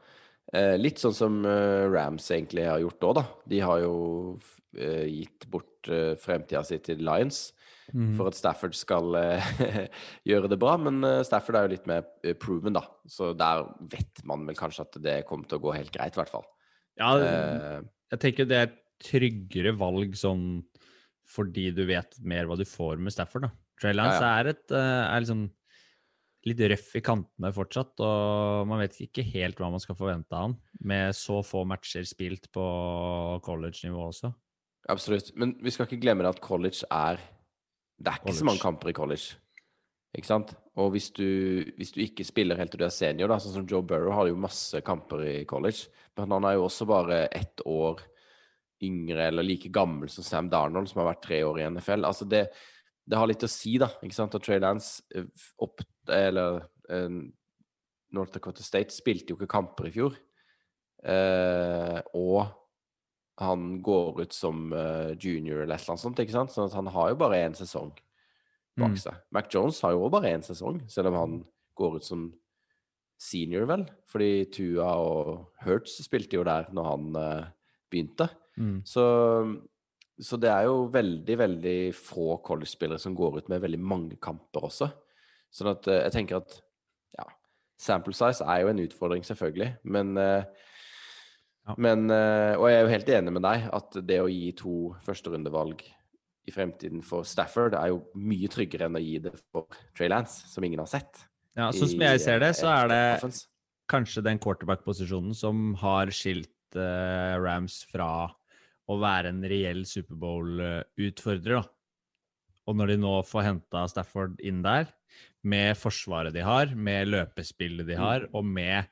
Eh, litt sånn som eh, Rams egentlig har gjort òg, da. De har jo eh, gitt bort eh, fremtida si til Lions Mm. for at Stafford skal eh, gjøre det bra. Men eh, Stafford er jo litt mer eh, proven, da. Så der vet man vel kanskje at det kommer til å gå helt greit, i hvert fall. Ja, jeg tenker det er et tryggere valg sånn fordi du vet mer hva du får med Stafford, da. Trey Lance Ja, er, et, eh, er liksom litt røff i kantene fortsatt, og man vet ikke helt hva man skal forvente av han, med så få matcher spilt på college-nivå også. Absolutt. Men vi skal ikke glemme at college er Det er ikke så mange kamper i college. Ikke sant? Og hvis du, hvis du ikke spiller helt til du er senior, da, sånn som Joe Burrow har jo masse kamper i college, men han er jo også bare ett år yngre eller like gammel som Sam Darnold, som har vært tre år i NFL. Altså det, det har litt å si, da. ikke sant? at Trey Lance eh, opp, eller eh, North Dakota State spilte jo ikke kamper i fjor. Eh, og han går ut som eh, junior eller et eller annet sånt, ikke sant? Sånn at han har jo bare én sesong bak Mm. seg. Mac Jones har jo også bare én sesong, selv om han går ut som senior, vel? Fordi Tua og Hertz spilte jo der når han uh, begynte. Mm. Så, så det er jo veldig, veldig få college-spillere som går ut med veldig mange kamper også. Sånn at uh, jeg tenker at ja, sample size er jo en utfordring, selvfølgelig, men uh, Ja. men, og jeg er jo helt enig med deg at det å gi to førsterundevalg i fremtiden for Stafford er jo mye tryggere enn å gi det for Trey Lance, som ingen har sett. Ja, sånn som jeg ser det, så eh, er det kanskje den quarterback-posisjonen som har skilt eh, Rams fra å være en reell Superbowl-utfordrer. da. Og når de nå får henta Stafford inn der, med forsvaret de har, med løpespillet de har, og med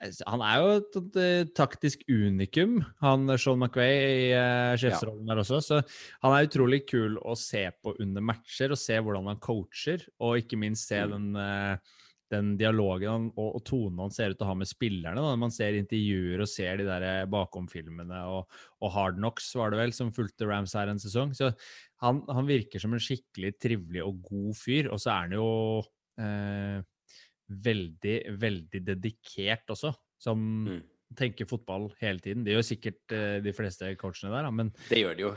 Han er jo et, et, et taktisk unikum, han Sean McVay i uh, sjefsrollen der også. Så han er utrolig kul å se på under matcher, og se hvordan han coacher, og ikke minst se Mm. den uh, den dialogen han- og, og tonen han ser ut til å ha med spillerne. Da. Man ser intervjuer og ser de der eh, bakomfilmene, og, og Hard Knocks var det vel, som fulgte Rams her en sesong. Så han, han virker som en skikkelig trivelig og god fyr. Og så er han jo eh, veldig, veldig dedikert også, som Mm. tenker fotball hele tiden. Det gjør sikkert eh, de fleste coachene der, men Det gjør de jo.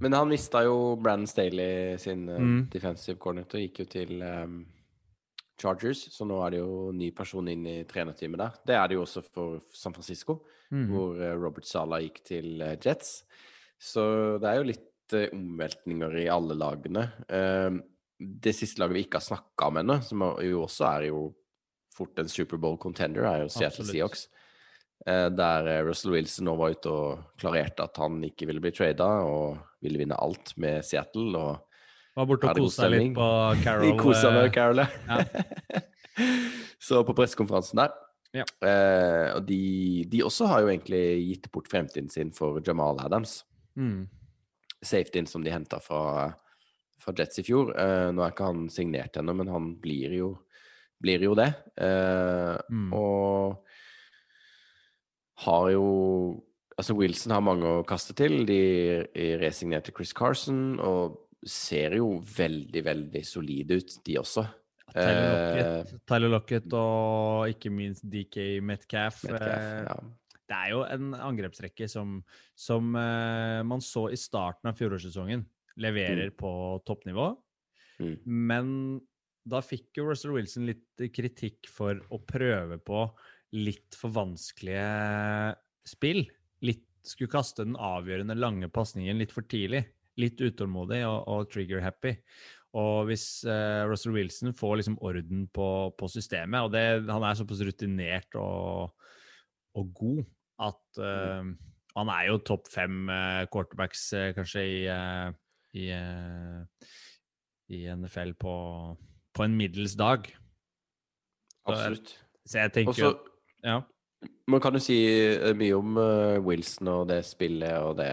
Men han mista jo Brandon Staley sin eh, Mm. defensive coordinator, gikk jo til um, Chargers, så nå er det jo ny person inn i trenerteamet der. Det er det jo også for San Francisco, mm. hvor eh, Robert Sala gikk til Jets. Så det er jo litt uh, omveltninger i alle lagene. Uh, det siste laget vi ikke har snakka om ennå, som jo også er jo fort en Superbowl contender, er jo Seattle Absolutt. Seahawks. Eh, der eh, Russell Wilson nå var ute og klarerte at han ikke ville bli trada og ville vinne alt med Seattle. Og, Var borte og seg litt på Carol. Kosa med eh, Carol, ja. Så på pressekonferansen der Ja. eh, Og de, de også har jo egentlig gitt bort fremtiden sin for Jamal Adams. Mm. Safetyen som de henta fra, fra Jets i fjor. Eh, nå er ikke han signert ennå, men han blir jo, blir jo det. Eh, Mm. Og har jo Altså, Wilson har mange å kaste til. De resignerte Chris Carson og ser jo veldig, veldig solide ut, de også. Tyler Eh, Lockett, Tyler Lockett og ikke minst DK Metcalf. Metcalf, eh, ja. Det er jo en angrepsrekke som, som eh, man så i starten av fjorårssesongen leverer på toppnivå. Mm. Men da fikk jo Russell Wilson litt kritikk for å prøve på litt for vanskelige spill. Litt, skulle kaste den avgjørende lange pasningen litt for tidlig. Litt utålmodig og, og trigger-happy. Og hvis uh, Russell Wilson får liksom orden på, på systemet, og det, han er såpass rutinert og, og god at uh, Han er jo topp fem uh, quarterbacks kanskje i, i, i NFL på, på en middels dag. Absolutt. Så jeg tenker Også, Ja. Man kan jo si eh, mye om uh, Wilson og det spillet og det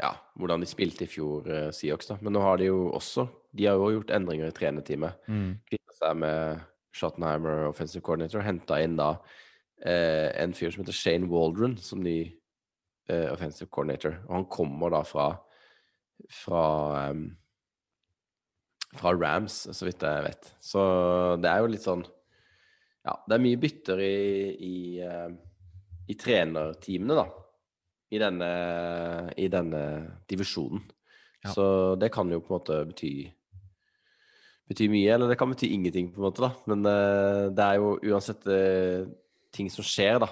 Ja, hvordan de spilte i fjor, uh, Seahawks, da. Men nå har de jo også De har jo gjort endringer i trenerteamet. Mm. Kvitta seg med Schottenheimer, offensive coordinator, og henta inn da uh, en fyr som heter Shane Waldron som ny uh, offensive coordinator. Og han kommer da fra fra em, fra Rams, så vidt jeg vet. Så det er jo litt sånn Ja, det er mye bytter i, i, eh, i trenerteamene, da. I denne, i denne divisjonen. Ja. Så det kan jo på en måte bety bety mye, eller det kan bety ingenting, på en måte, da. Men eh, det er jo uansett eh, ting som skjer, da,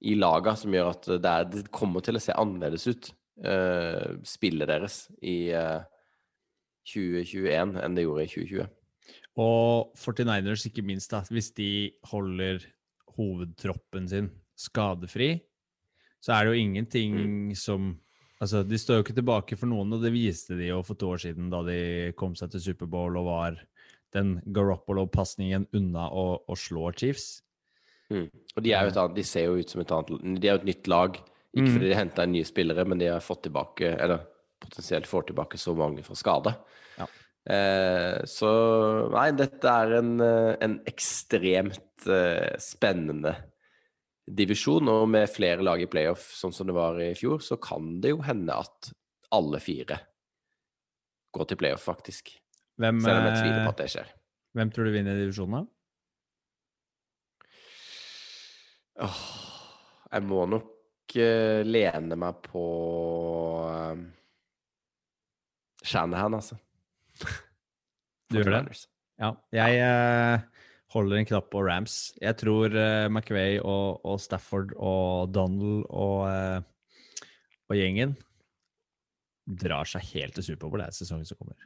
i laga, som gjør at det, er, det kommer til å se annerledes ut, spillet deres, i eh, 2021 enn det gjorde i 2020. Og 49ers, ikke minst, da, hvis de holder hovedtroppen sin skadefri, så er det jo ingenting som Altså, de står jo ikke tilbake for noen, og det viste de jo for to år siden da de kom seg til Superbowl og var den Garoppolo-pasningen unna å, å slå Chiefs. Mm. Og de er jo et annet, de ser jo ut som et annet De er jo et nytt lag. Ikke Mm. fordi de henta nye spillere, men de har fått tilbake Eller potensielt får tilbake så mange fra skade. Ja. Eh, så nei, dette er en, eh, en ekstremt eh, spennende divisjon. Og med flere lag i playoff, sånn som det var i fjor, så kan det jo hende at alle fire går til playoff, faktisk. Hvem, Selv om jeg tviler eh, på at det skjer. hvem tror du vinner divisjonen, da? Åh, jeg må nok eh, lene meg på Shanahan, altså. Du gjør det? Ja, jeg uh, holder en knapp på Rams. Jeg tror uh, McVay og, og Stafford og Donald og, uh, og gjengen drar seg helt til Superbowl. Er sesongen som kommer.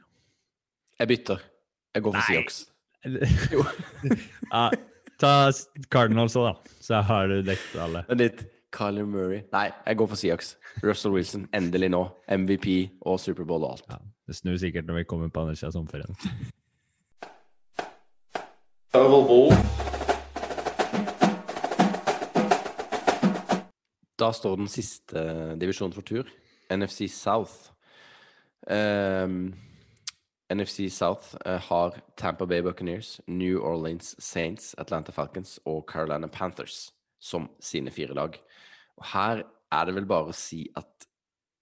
Jeg bytter. Jeg går for Nei. jo. ja, ta Cardinals òg, da. Så har du dekket alle. Men litt Kyler Murray Nei, jeg går for Seahawks. Russell Wilson, endelig nå. MVP og Superbowl og alt. Ja, det snur sikkert når vi kommer på andre sida av sommerferien. Da står den siste divisjonen for tur. NFC South. Um, NFC South eh, har Tampa Bay Buccaneers, New Orleans Saints, Atlanta Falcons og Carolina Panthers som sine fire lag. Og her er det vel bare å si at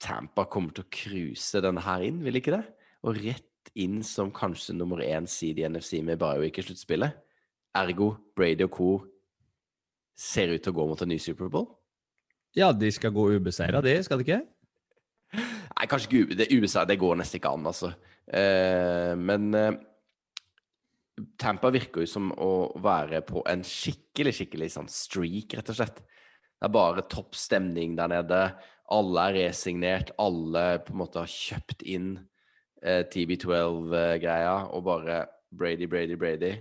Tampa kommer til å cruise denne her inn, vil ikke det? Og rett inn som kanskje nummer én seed i NFC med jo ikke sluttspillet. Ergo Brady og co. ser ut til å gå mot en ny Superbowl. Ja, de skal gå ubeseira, de, skal de ikke? Nei, kanskje ikke U- det ubeseira. det går nesten ikke an, altså. Eh, men eh, Tampa virker jo som å være på en skikkelig, skikkelig sånn streak, rett og slett. Det er bare topp stemning der nede. Alle er resignert. Alle på en måte har kjøpt inn eh, TB12-greia og bare Brady, Brady, Brady.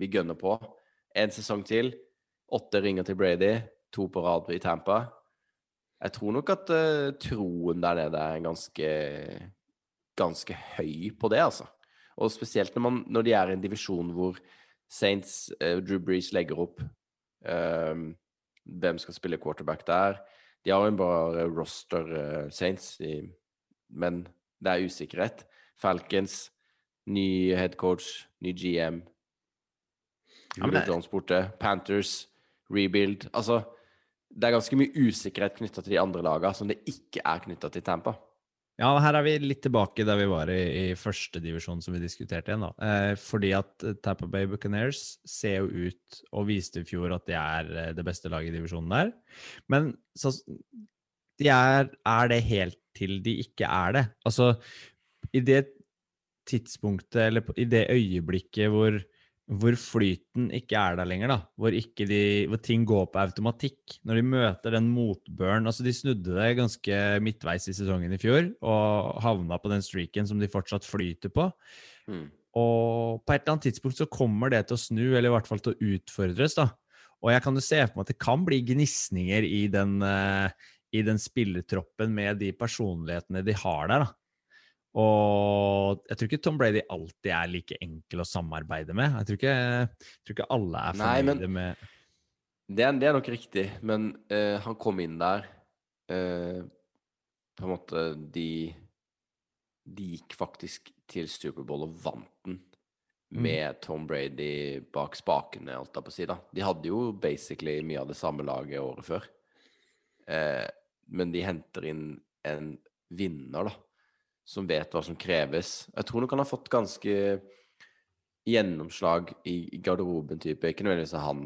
Vi gønner på. En sesong til. Åtte ringer til Brady. To på rad i Tampa. Jeg tror nok at uh, troen der nede er ganske ganske høy på det, altså. Og spesielt når, man, når de er i en divisjon hvor Saints, uh, Drew Brees legger opp eh, hvem skal spille quarterback der. De har jo bare roster, eh, Saints, i, men det er usikkerhet. Falcons, ny head coach, ny GM. Julio Jones borte. Panthers, rebuild. Altså, det er ganske mye usikkerhet knytta til de andre lagene som det ikke er knytta til Tampa. Ja, her er vi litt tilbake der vi var i, i første divisjon som vi diskuterte igjen. da. Eh, fordi at Tapper Tampa Bay Buccaneers ser jo ut og viste i fjor at de er eh, det beste laget i divisjonen der. Men så, de er, er det helt til de ikke er det. Altså, i det tidspunktet, eller i det øyeblikket hvor, hvor flyten ikke er der lenger, da, hvor, ikke de, hvor ting går på automatikk, når de møter den motbøren altså De snudde det ganske midtveis i sesongen i fjor og havna på den streaken som de fortsatt flyter på. Mm. Og på et eller annet tidspunkt så kommer det til å snu, eller i hvert fall til å utfordres, da. Og jeg kan jo se for meg at det kan bli gnisninger i den, uh, i den spillertroppen med de personlighetene de har der, da. Og jeg tror ikke Tom Brady alltid er like enkel å samarbeide med. Jeg tror ikke, jeg tror ikke alle er Nei, fornøyde med Det er, det er nok riktig, men uh, han kom inn der uh, På en måte De De gikk faktisk til Superbowl og vant den Mm. med Tom Brady bak spakene, alt der på si. De hadde jo basically mye av det samme laget året før. Uh, men de henter inn en vinner, da, som vet hva som kreves. Jeg tror nok han har fått ganske gjennomslag i, garderoben, type. Ikke nødvendigvis at han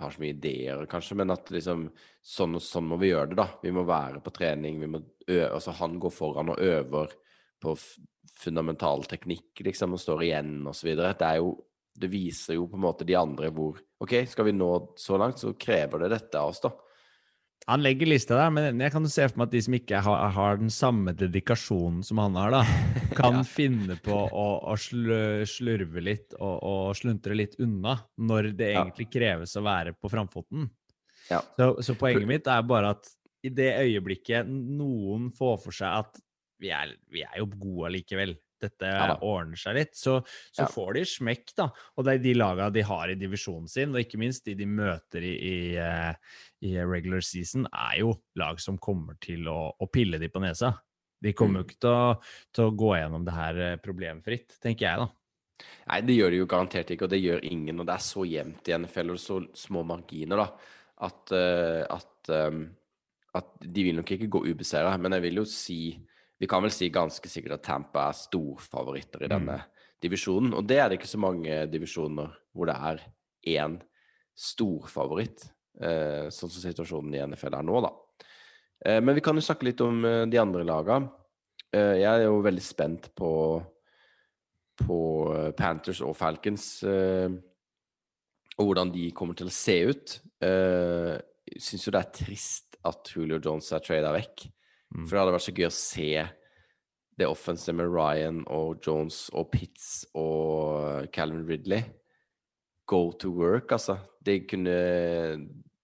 har så mye ideer, kanskje, men at liksom sånn og sånn må vi gjøre det, da. Vi må være på trening, vi må øve. Altså, han går foran og øver på fundamental teknikk, liksom, og står igjen, og så videre. Det er jo Det viser jo på en måte de andre hvor OK, skal vi nå så langt, så krever det dette av oss, da. Han legger lista der, men jeg kan jo se for meg at de som ikke har, har den samme dedikasjonen som han har, da, kan Ja. finne på å, å slurve litt og, og sluntre litt unna når det Ja. egentlig kreves å være på framfoten. Ja. Så, så poenget mitt er bare at i det øyeblikket noen får for seg at vi er, vi er jo gode likevel, dette Ja ordner seg litt, så, så Ja. får de smekk, da. Og det er de laga de har i divisjonen sin, og ikke minst de de møter i, i, eh, i regular season, er jo lag som kommer til å, å pille de på nesa. De kommer jo Mm. ikke til å, til å gå gjennom det her eh, problemfritt, tenker jeg, da. Nei, det gjør de jo garantert ikke, og det gjør ingen. Og det er så jevnt i NFL, og så små marginer, da, at, eh, at, at de vil nok ikke gå ubeseira. Men jeg vil jo si Vi kan vel si ganske sikkert at Tampa er storfavoritter i denne divisjonen. Og det er det ikke så mange divisjoner hvor det er én storfavoritt, eh, sånn som situasjonen i NFL er nå, da. Eh, men vi kan jo snakke litt om eh, de andre lagene. Eh, jeg er jo veldig spent på på eh, Panthers og Falcons, eh, og hvordan de kommer til å se ut. Jeg Syns jo det er trist at Julio Jones er trada vekk. Mm. For det hadde vært så gøy å se det offensive med Ryan og Jones og Pitts og Calvin Ridley go to work, altså. De kunne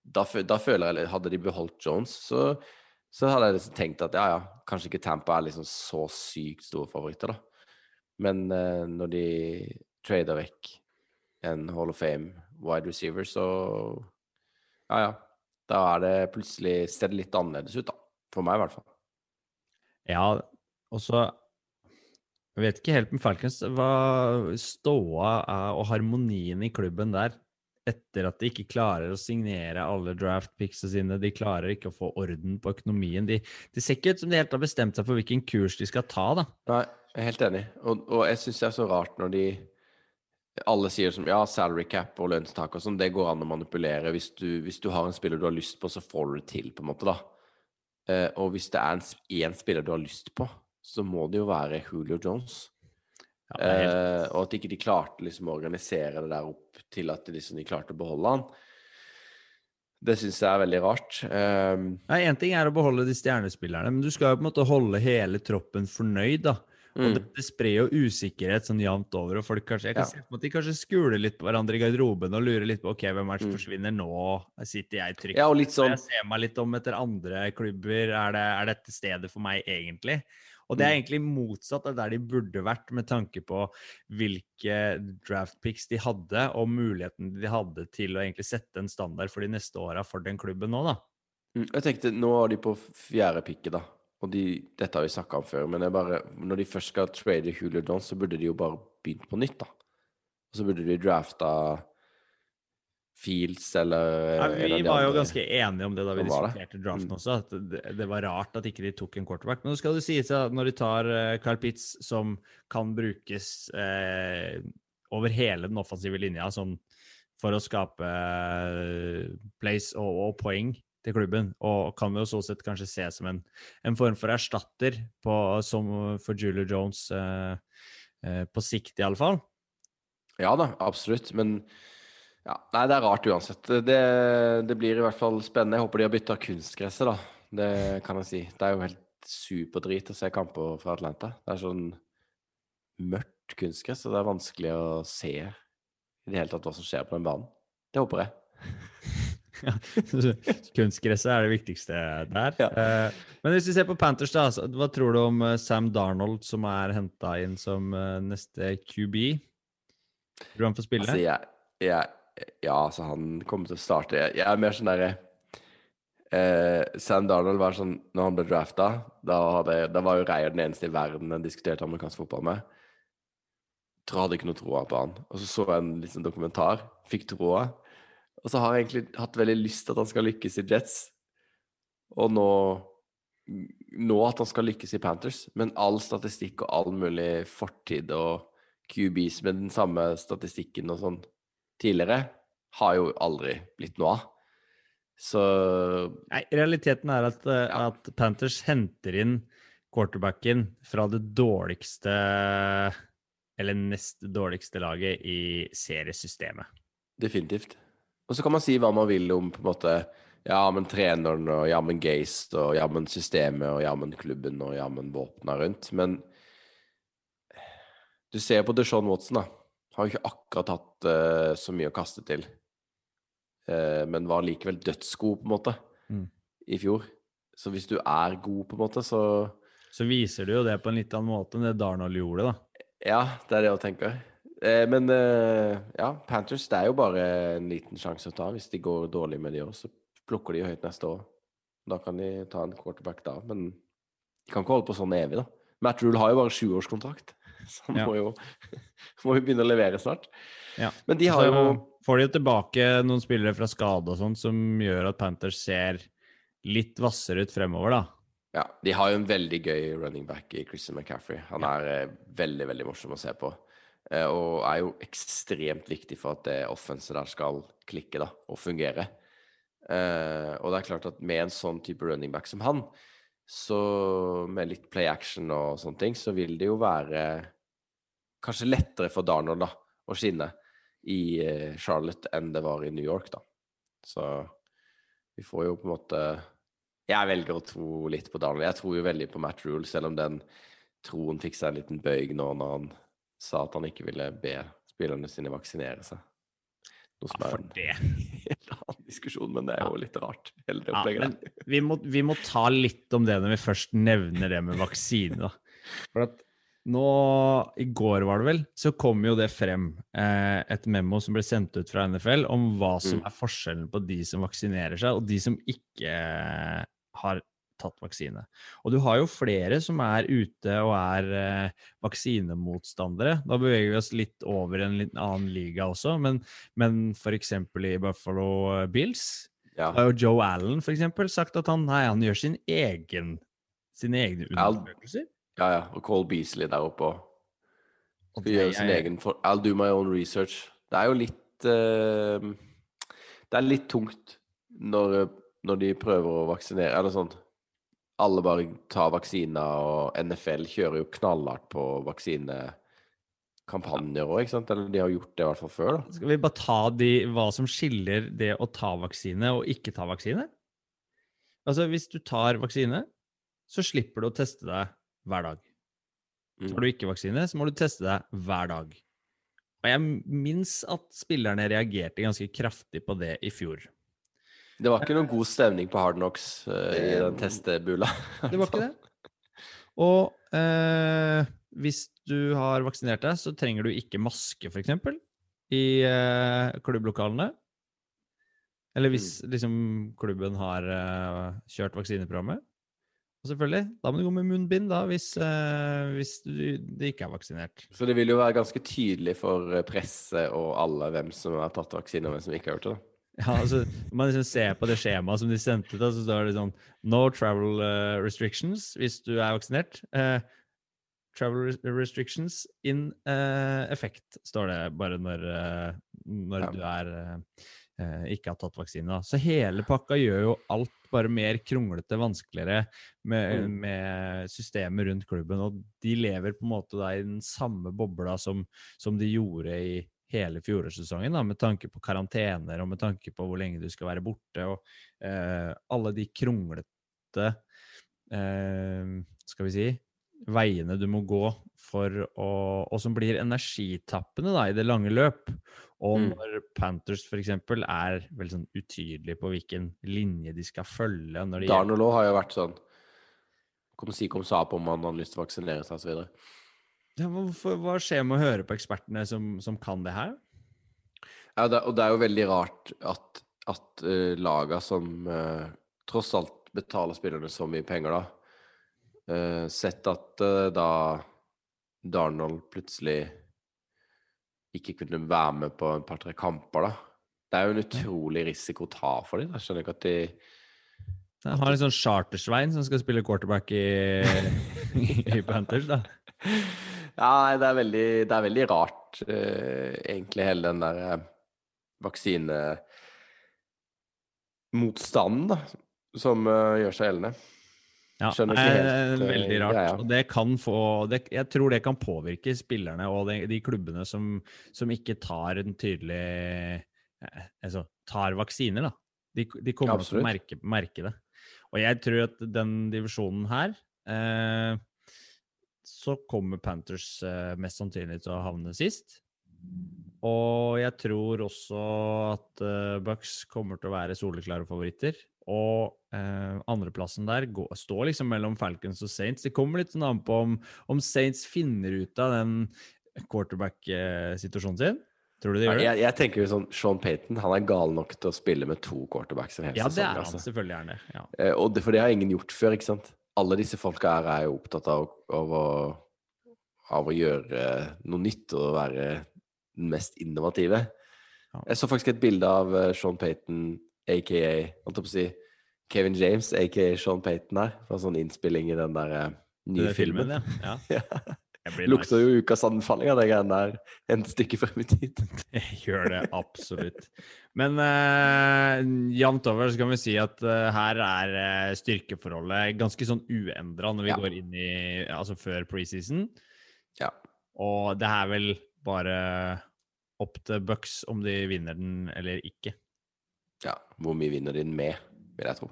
Da, da føler jeg Hadde de beholdt Jones, så, så hadde jeg liksom tenkt at ja, ja, kanskje ikke Tampa er liksom så sykt store favoritter, da. Men eh, når de trader vekk en Hall of Fame wide receiver, så Ja, ja. Da er det plutselig ser det litt annerledes ut, da. For meg, i hvert fall. Ja, og så Jeg vet ikke helt med Falcons hva ståa er og harmonien i klubben der etter at de ikke klarer å signere alle draft picksene sine. De klarer ikke å få orden på økonomien. De, de ser ikke ut som de helt har bestemt seg for hvilken kurs de skal ta, da. Nei, jeg er helt enig. Og, og jeg syns det er så rart når de alle sier som ja, salary cap og lønnstak og sånn, det går an å manipulere. Hvis du, hvis du har en spiller du har lyst på, så får du det til, på en måte, da. Eh, og hvis det er en, én spiller du har lyst på, så må det jo være Julio Jones. Ja, helt, Eh, og at ikke de klarte liksom å organisere det der opp til at de, liksom, de klarte å beholde han. Det syns jeg er veldig rart. Eh, Nei, Én ting er å beholde de stjernespillerne, men du skal jo på en måte holde hele troppen fornøyd, da. Og det, mm. det sprer jo usikkerhet sånn jevnt over, og folk kanskje, jeg kan Ja. se på at de kanskje skuler litt på hverandre i garderoben og lurer litt på ok, hvem er det som Mm. forsvinner nå? Sitter jeg trygt? Ja, og litt sånn Jeg ser meg litt om etter andre klubber. Er, det, er dette stedet for meg, egentlig? Og det er Mm. egentlig motsatt av der de burde vært, med tanke på hvilke draftpicks de hadde, og muligheten de hadde til å egentlig sette en standard for de neste åra for den klubben nå, da. Mm, Jeg tenkte, Nå er de på fjerde picket, da. Og de, dette har vi snakka om før, men bare, når de først skal trade Julio Jones, så burde de jo bare begynt på nytt, da. Og så burde de drafta Fields eller Ja, vi var jo ganske enige om det da vi diskuterte draften Mm. også, at det, det var rart at ikke de tok en quarterback. Men nå skal det sies at når de tar Carl Pitz, Pitts, som kan brukes eh, over hele den offensive linja som, for å skape eh, plays og, og poeng til klubben, og kan jo så sett kanskje se som en, en form for erstatter på, som for Julie Jones eh, eh, på sikt, i alle fall. Ja da, absolutt. Men ja, nei, det er rart uansett. Det, det blir i hvert fall spennende. Jeg håper de har bytta kunstgresset, da. Det kan jeg si. Det er jo helt superdrit å se kamper fra Atlanta. Det er sånn mørkt kunstgress, og det er vanskelig å se i det hele tatt hva som skjer på den banen. Det håper jeg. Kunstgresset er det viktigste der. Ja. Eh, men hvis vi ser på Panthers, da, hva tror du om eh, Sam Darnold, som er henta inn som eh, neste QB? Tror du han får spille? Altså, jeg, jeg Ja, altså, han kommer til å starte. Jeg, jeg er mer sånn derre eh, Sam Darnold var sånn Når han ble drafta, da, da var jo Reier den eneste i verden jeg diskuterte amerikansk fotball med. Tror hadde ikke noe troa på han. Og så så jeg en liksom, dokumentar, fikk troa. Og så har jeg egentlig hatt veldig lyst til at han skal lykkes i Jets. Og nå Nå at han skal lykkes i Panthers, men all statistikk og all mulig fortid og QBs med den samme statistikken og sånn tidligere, har jo aldri blitt noe av. Så Nei, realiteten er at, eh, Ja. at Panthers henter inn quarterbacken fra det dårligste eller nest dårligste laget i seriesystemet. definitivt. Og så kan man si hva man vil om på en måte Ja, men treneren og jammen Geist og jammen systemet og jammen klubben og jammen våpna rundt, men du ser på Deshaun Watson, da. Har jo ikke akkurat hatt uh, så mye å kaste til. Uh, men var likevel dødsgod, på en måte, Mm. i fjor. Så hvis du er god, på en måte, så Så viser du jo det på en litt annen måte enn det Darnold gjorde, da. Ja, det er det jeg tenker. Eh, men eh, ja, Panthers det er jo bare en liten sjanse å ta. Hvis de går dårlig med de år, så plukker de jo høyt neste år. Da kan de ta en quarterback da, men de kan ikke holde på sånn evig, da. Matt Rule har jo bare sjuårskontrakt, så han Ja. må, jo, må jo begynne å levere snart. Ja. Men de har Så jo får de jo tilbake noen spillere fra skade og sånn, som gjør at Panthers ser litt hvassere ut fremover, da. Ja, de har jo en veldig gøy running back i Christian McCaffrey. Han er ja. veldig, veldig morsom å se på. Eh, og er jo ekstremt viktig for at det offenset der skal klikke da, og fungere. Eh, og det er klart at med en sånn type running back som han, så med litt play action og sånne ting, så vil det jo være kanskje lettere for Darnold da, å skinne i eh, Charlotte enn det var i New York, da. Så vi får jo på en måte Jeg velger å tro litt på Darnold. Jeg tror jo veldig på Matt Rule, selv om den troen fikk seg en liten bøyg nå når han sa at han ikke ville be spillerne sine vaksinere seg. Noe som Ja, er en helt annen diskusjon, men det er jo litt rart. Hele det opplegget der. vi må, vi må ta litt om det når vi først nevner det med vaksine. Da. For at nå, i går var det vel, så kom jo det frem eh, et memo som ble sendt ut fra NFL om hva som Mm. er forskjellen på de som vaksinerer seg, og de som ikke eh, har tatt vaksine. Og du har jo flere som er ute og er eh, vaksinemotstandere. Da beveger vi oss litt over en litt annen liga også, men, men f.eks. i Buffalo Bills Ja. har jo Joe Allen for eksempel sagt at han, nei, han gjør sin egen, sine egne undersøkelser. ja, ja. Og Cole Beasley der oppe òg. Og gjør sin jeg... egen for I'll do my own research. Det er jo litt uh, Det er litt tungt når, når de prøver å vaksinere Eller sånn Alle bare tar vaksiner, og NFL kjører jo knallhardt på vaksinekampanjer òg, ikke sant? Eller de har gjort det i hvert fall før, da. Skal vi bare ta de, hva som skiller det å ta vaksine og ikke ta vaksine? Altså, hvis du tar vaksine, så slipper du å teste deg hver dag. Mm. Tar du ikke vaksine, så må du teste deg hver dag. Og jeg minnes at spillerne reagerte ganske kraftig på det i fjor. Det var ikke noen god stemning på Hard Knocks uh, i den testebula. Det var ikke det? Og uh, hvis du har vaksinert deg, så trenger du ikke maske, f.eks., i uh, klubblokalene. Eller hvis liksom klubben har eh, kjørt vaksineprogrammet. Og selvfølgelig, da må du gå med munnbind da, hvis, eh, hvis du, du ikke er vaksinert. Så det vil jo være ganske tydelig for eh, presse og alle hvem som har tatt vaksine, og hvem som ikke har gjort det. da. Ja, altså, Når man liksom ser på det skjemaet som de sendte, da, så står det sånn No travel uh, restrictions hvis du er vaksinert. Uh, travel restrictions in uh, effect, står det bare når, når Ja. du er ikke har tatt vaksine. Da. Så hele pakka gjør jo alt bare mer kronglete, vanskeligere med, Mm. med systemet rundt klubben. Og de lever på en måte da i den samme bobla som, som de gjorde i hele fjorårssesongen, da, med tanke på karantener og med tanke på hvor lenge du skal være borte, og eh, alle de kronglete eh, Skal vi si veiene du må gå for å Og som blir energitappende da, i det lange løp. Og Mm. når Panthers f.eks. er veldig sånn utydelig på hvilken linje de skal følge når de Darnolo har jo vært sånn Kom si, kom sa på om han hadde lyst til å vaksinere seg osv. ja, Hva skjer med å høre på ekspertene som, som kan det her? Ja, det, og det er jo veldig rart at, at uh, laga som uh, tross alt betaler spillerne så mye penger, da uh, Sett at uh, da Darnold plutselig ikke kunne være med på et par-tre kamper, da. Det er jo en utrolig risiko å ta for dem. Jeg skjønner ikke at de Jeg har en sånn Chartersvein som skal spille quarterback i, i Panthers, da. Ja, det er veldig, det er veldig rart, eh, egentlig, hele den der eh, vaksinemotstanden, da, som eh, gjør seg gjeldende. Ja, Skjønner det ikke er helt, eh, veldig rart. greia. Og det kan få det, Jeg tror det kan påvirke spillerne og de, de klubbene som, som ikke tar en tydelig eh, Altså tar vaksiner, da. De, de kommer nok til å merke, merke det. Og jeg tror at den divisjonen her eh, Så kommer Panthers eh, mest sannsynlig til å havne sist. Og jeg tror også at uh, Bucks kommer til å være soleklare favoritter. Og eh, andreplassen der går, står liksom mellom Falcons og Saints. Det kommer litt sånn an på om, om Saints finner ut av den quarterback-situasjonen sin. Tror du de gjør det? Jeg, jeg tenker jo sånn Sean Payton han er gal nok til å spille med to quarterbacks en hel Ja, det er han. altså. Selvfølgelig gjerne. Ja. Eh, Og det, for det har ingen gjort før, ikke sant? Alle disse folka her er jo opptatt av, av, å, av å gjøre noe nytt og være den mest innovative. Jeg så faktisk et bilde av eh, Sean Payton, aka holdt jeg på å si, Kevin James, aka Sean Payton her, fra sånn innspilling i den der eh, nye Den filmen. ja. ja. Ja. Blir Lukter jo ukas anbefaling av de greiene der en stykke frem i tid. Jeg gjør det absolutt. Men uh, jevnt over så kan vi si at uh, her er uh, styrkeforholdet ganske sånn uendra når vi Ja. går inn i Altså før preseason. Ja. Og det er vel bare opp til Bucks om de vinner den eller ikke. ja. Hvor mye vinner de den med, vil jeg tro.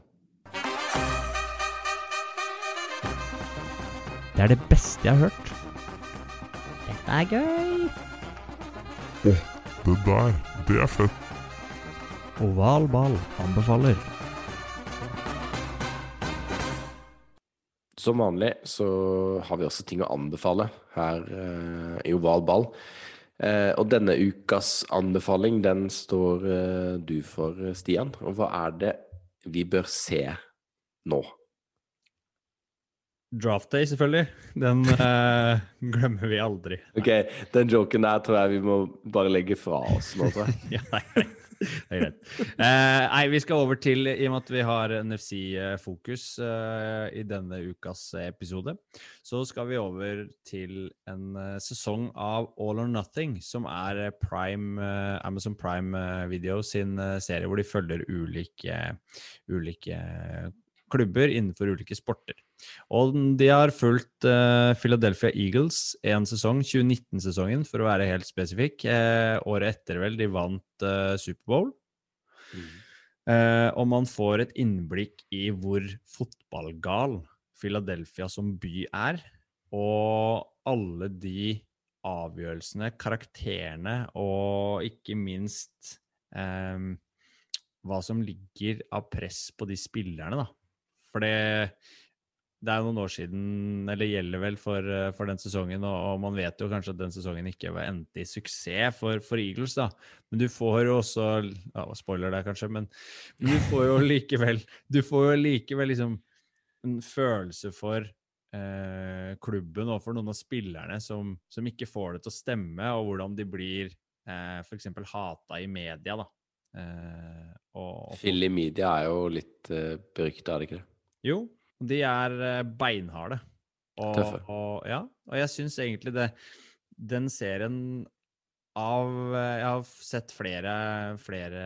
Det er det beste jeg har hørt. Dette er gøy. Det der, det er fett. Oval ball anbefaler. Som vanlig så har vi også ting å anbefale her eh, i Oval ball. Eh, og denne ukas anbefaling, den står eh, du for, Stian. Og hva er det vi bør se nå? Draft day, selvfølgelig. Den uh, glemmer vi aldri. Ok, Den joken der tror jeg vi må bare legge fra oss nå, tror jeg. ja, det er greit. Det er greit. Eh, nei, vi skal over til, i og med at vi har NFC-fokus uh, i denne ukas episode, så skal vi over til en eh, sesong av All or Nothing, som er eh, Prime, eh, Amazon Prime eh, Video sin eh, serie hvor de følger ulike, ulike klubber innenfor ulike sporter. Og de har fulgt uh, Philadelphia Eagles en sesong, 2019-sesongen for å være helt spesifikk. Uh, året etter vel de vant uh, Superbowl. Eh, og man får et innblikk i hvor fotballgal Philadelphia som by er. Og alle de avgjørelsene, karakterene og ikke minst eh, hva som ligger av press på de spillerne, da. For det det er noen år siden, eller gjelder vel for, eh, for den sesongen, og, og, man vet jo kanskje at den sesongen ikke var endt i suksess for, for Eagles, da. Men du får jo også ja, Spoiler der, kanskje, men, men du får jo likevel Du får jo likevel liksom en følelse for eh, klubben og for noen av spillerne som, som, ikke får det til å stemme, og hvordan de blir eh, f.eks. hata i media, da. Eh, og, og Philly Media er jo litt eh, berykta, er det ikke det? Jo, de er eh, beinharde. Og, Tøffe. Og, ja, og jeg syns egentlig det Den serien av Jeg har sett flere, flere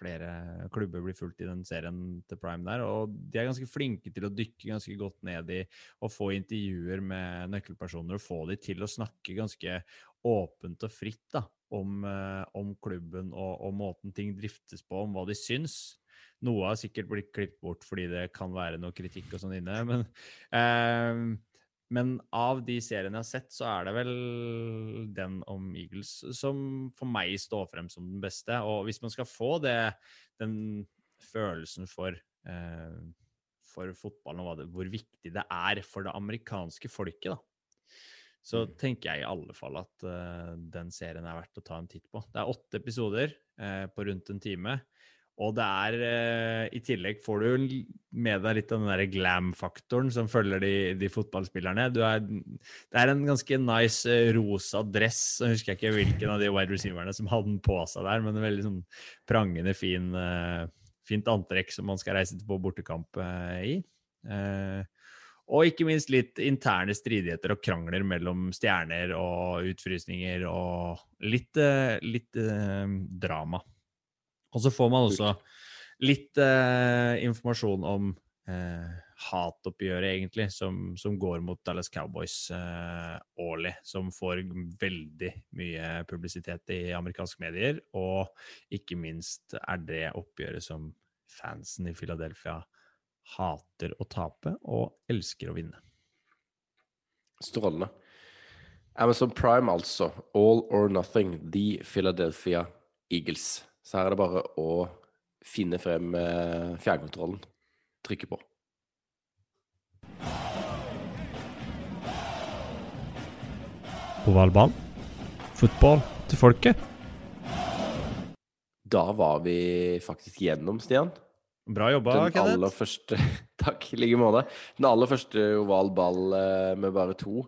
flere klubber blir fulgt i den serien til Prime der. Og de er ganske flinke til å dykke ganske godt ned i og få intervjuer med nøkkelpersoner og få de til å snakke ganske åpent og fritt da, om, eh, om klubben og, og, måten ting driftes på, om hva de syns. Noe har sikkert blitt klippet bort fordi det kan være noe kritikk og sånn inne. Men, eh, men, av de seriene jeg har sett, så er det vel den om Eagles som for meg står frem som den beste. Og hvis man skal få det, den følelsen for, eh, for fotballen og det, hvor viktig det er for det amerikanske folket, da, så mm. tenker jeg i alle fall at uh, den serien er verdt å ta en titt på. Det er åtte episoder uh, på rundt en time. Og det er eh, I tillegg får du med deg litt av den der glam-faktoren som følger de, de fotballspillerne. Er, det er en ganske nice eh, rosa dress. Jeg husker ikke hvilken av de wide receiverne som hadde den på seg der, men en veldig sånn prangende fin, eh, fint antrekk som man skal reise til på bortekamp i. Og ikke minst litt interne stridigheter og krangler mellom stjerner og utfrysninger og litt, litt drama. Og så får man også litt eh, informasjon om eh, hatoppgjøret, egentlig, som, som, går mot Dallas Cowboys eh, årlig. Som får veldig mye publisitet i amerikanske medier. Og ikke minst er det oppgjøret som fansen i Philadelphia hater å tape og elsker å vinne. Strålende. Amazon Prime, altså. All or nothing. The Philadelphia Eagles. Så her er det bare å finne frem eh, fjernkontrollen, trykke på. Ovalbanen. Fotball til folket. Da var vi faktisk gjennom, Stian. Bra jobba, Den Kenneth. Aller første, takk, i like måte. Den aller første oval ball eh, med bare to.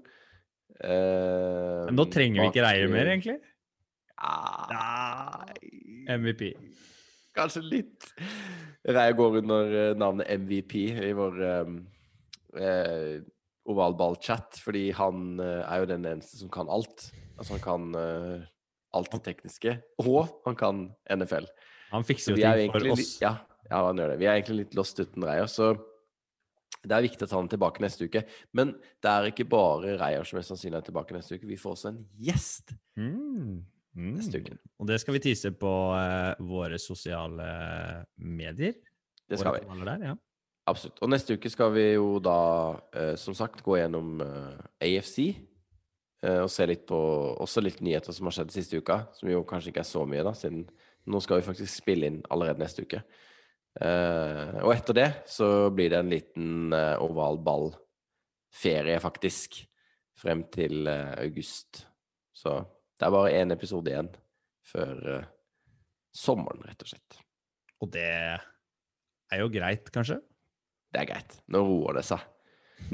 Eh, Men nå trenger vi ikke reier mer, egentlig? Ah, MVP. Kanskje litt. Jeg går under eh, navnet MVP i vår um, eh, ovalballchat, fordi han uh, er jo den eneste som kan alt. Altså han kan uh, alt det tekniske, og han kan NFL. Han fikser jo ting for oss. Ja, ja, han gjør det. Vi er egentlig litt lost uten Reier, så det er viktig å ta han tilbake neste uke. Men det er ikke bare Reier som mest sannsynlig er tilbake neste uke. Vi får også en gjest. Mm neste uke. Og det skal vi tise på uh, våre sosiale medier. Det skal vi. Der, ja. Absolutt. Og neste uke skal vi jo da, uh, som sagt, gå gjennom eh, AFC. og se litt på også litt nyheter som har skjedd siste uka, som jo kanskje ikke er så mye, da, siden nå skal vi faktisk spille inn allerede neste uke. og etter det så blir det en liten oval ball-ferie, faktisk, frem til august. Så det er bare én episode igjen før uh, sommeren, rett og slett. Og det er jo greit, kanskje? Det er greit. Nå roer det seg.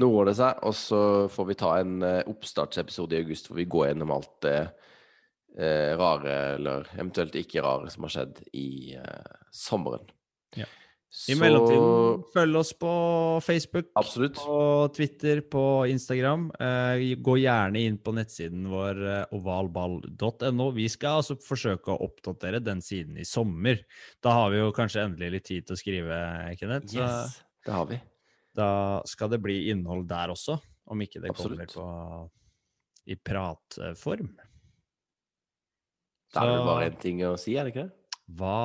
Nå roer det seg, og så får vi ta en uh, oppstartsepisode i august hvor vi går gjennom alt det uh, rare, eller eventuelt ikke rare, som har skjedd i sommeren. Ja. I så... mellomtiden, følg oss på Facebook, Absolutt. på Twitter, på Instagram. Eh, gå gjerne inn på nettsiden vår eh, ovalball.no. Vi skal altså forsøke å oppdatere den siden i sommer. Da har vi jo kanskje endelig litt tid til å skrive, Kenneth. Så yes, det har vi. Da skal det bli innhold der også, om ikke det Absolutt. kommer på, i pratform. det er vel bare én ting å si, er det ikke det? Hva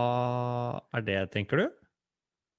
er det, tenker du?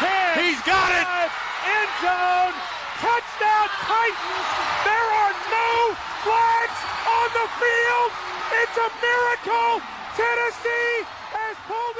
10. He's got it. End zone. Touchdown Titans. There are no flags on the field. It's a miracle. Tennessee has pulled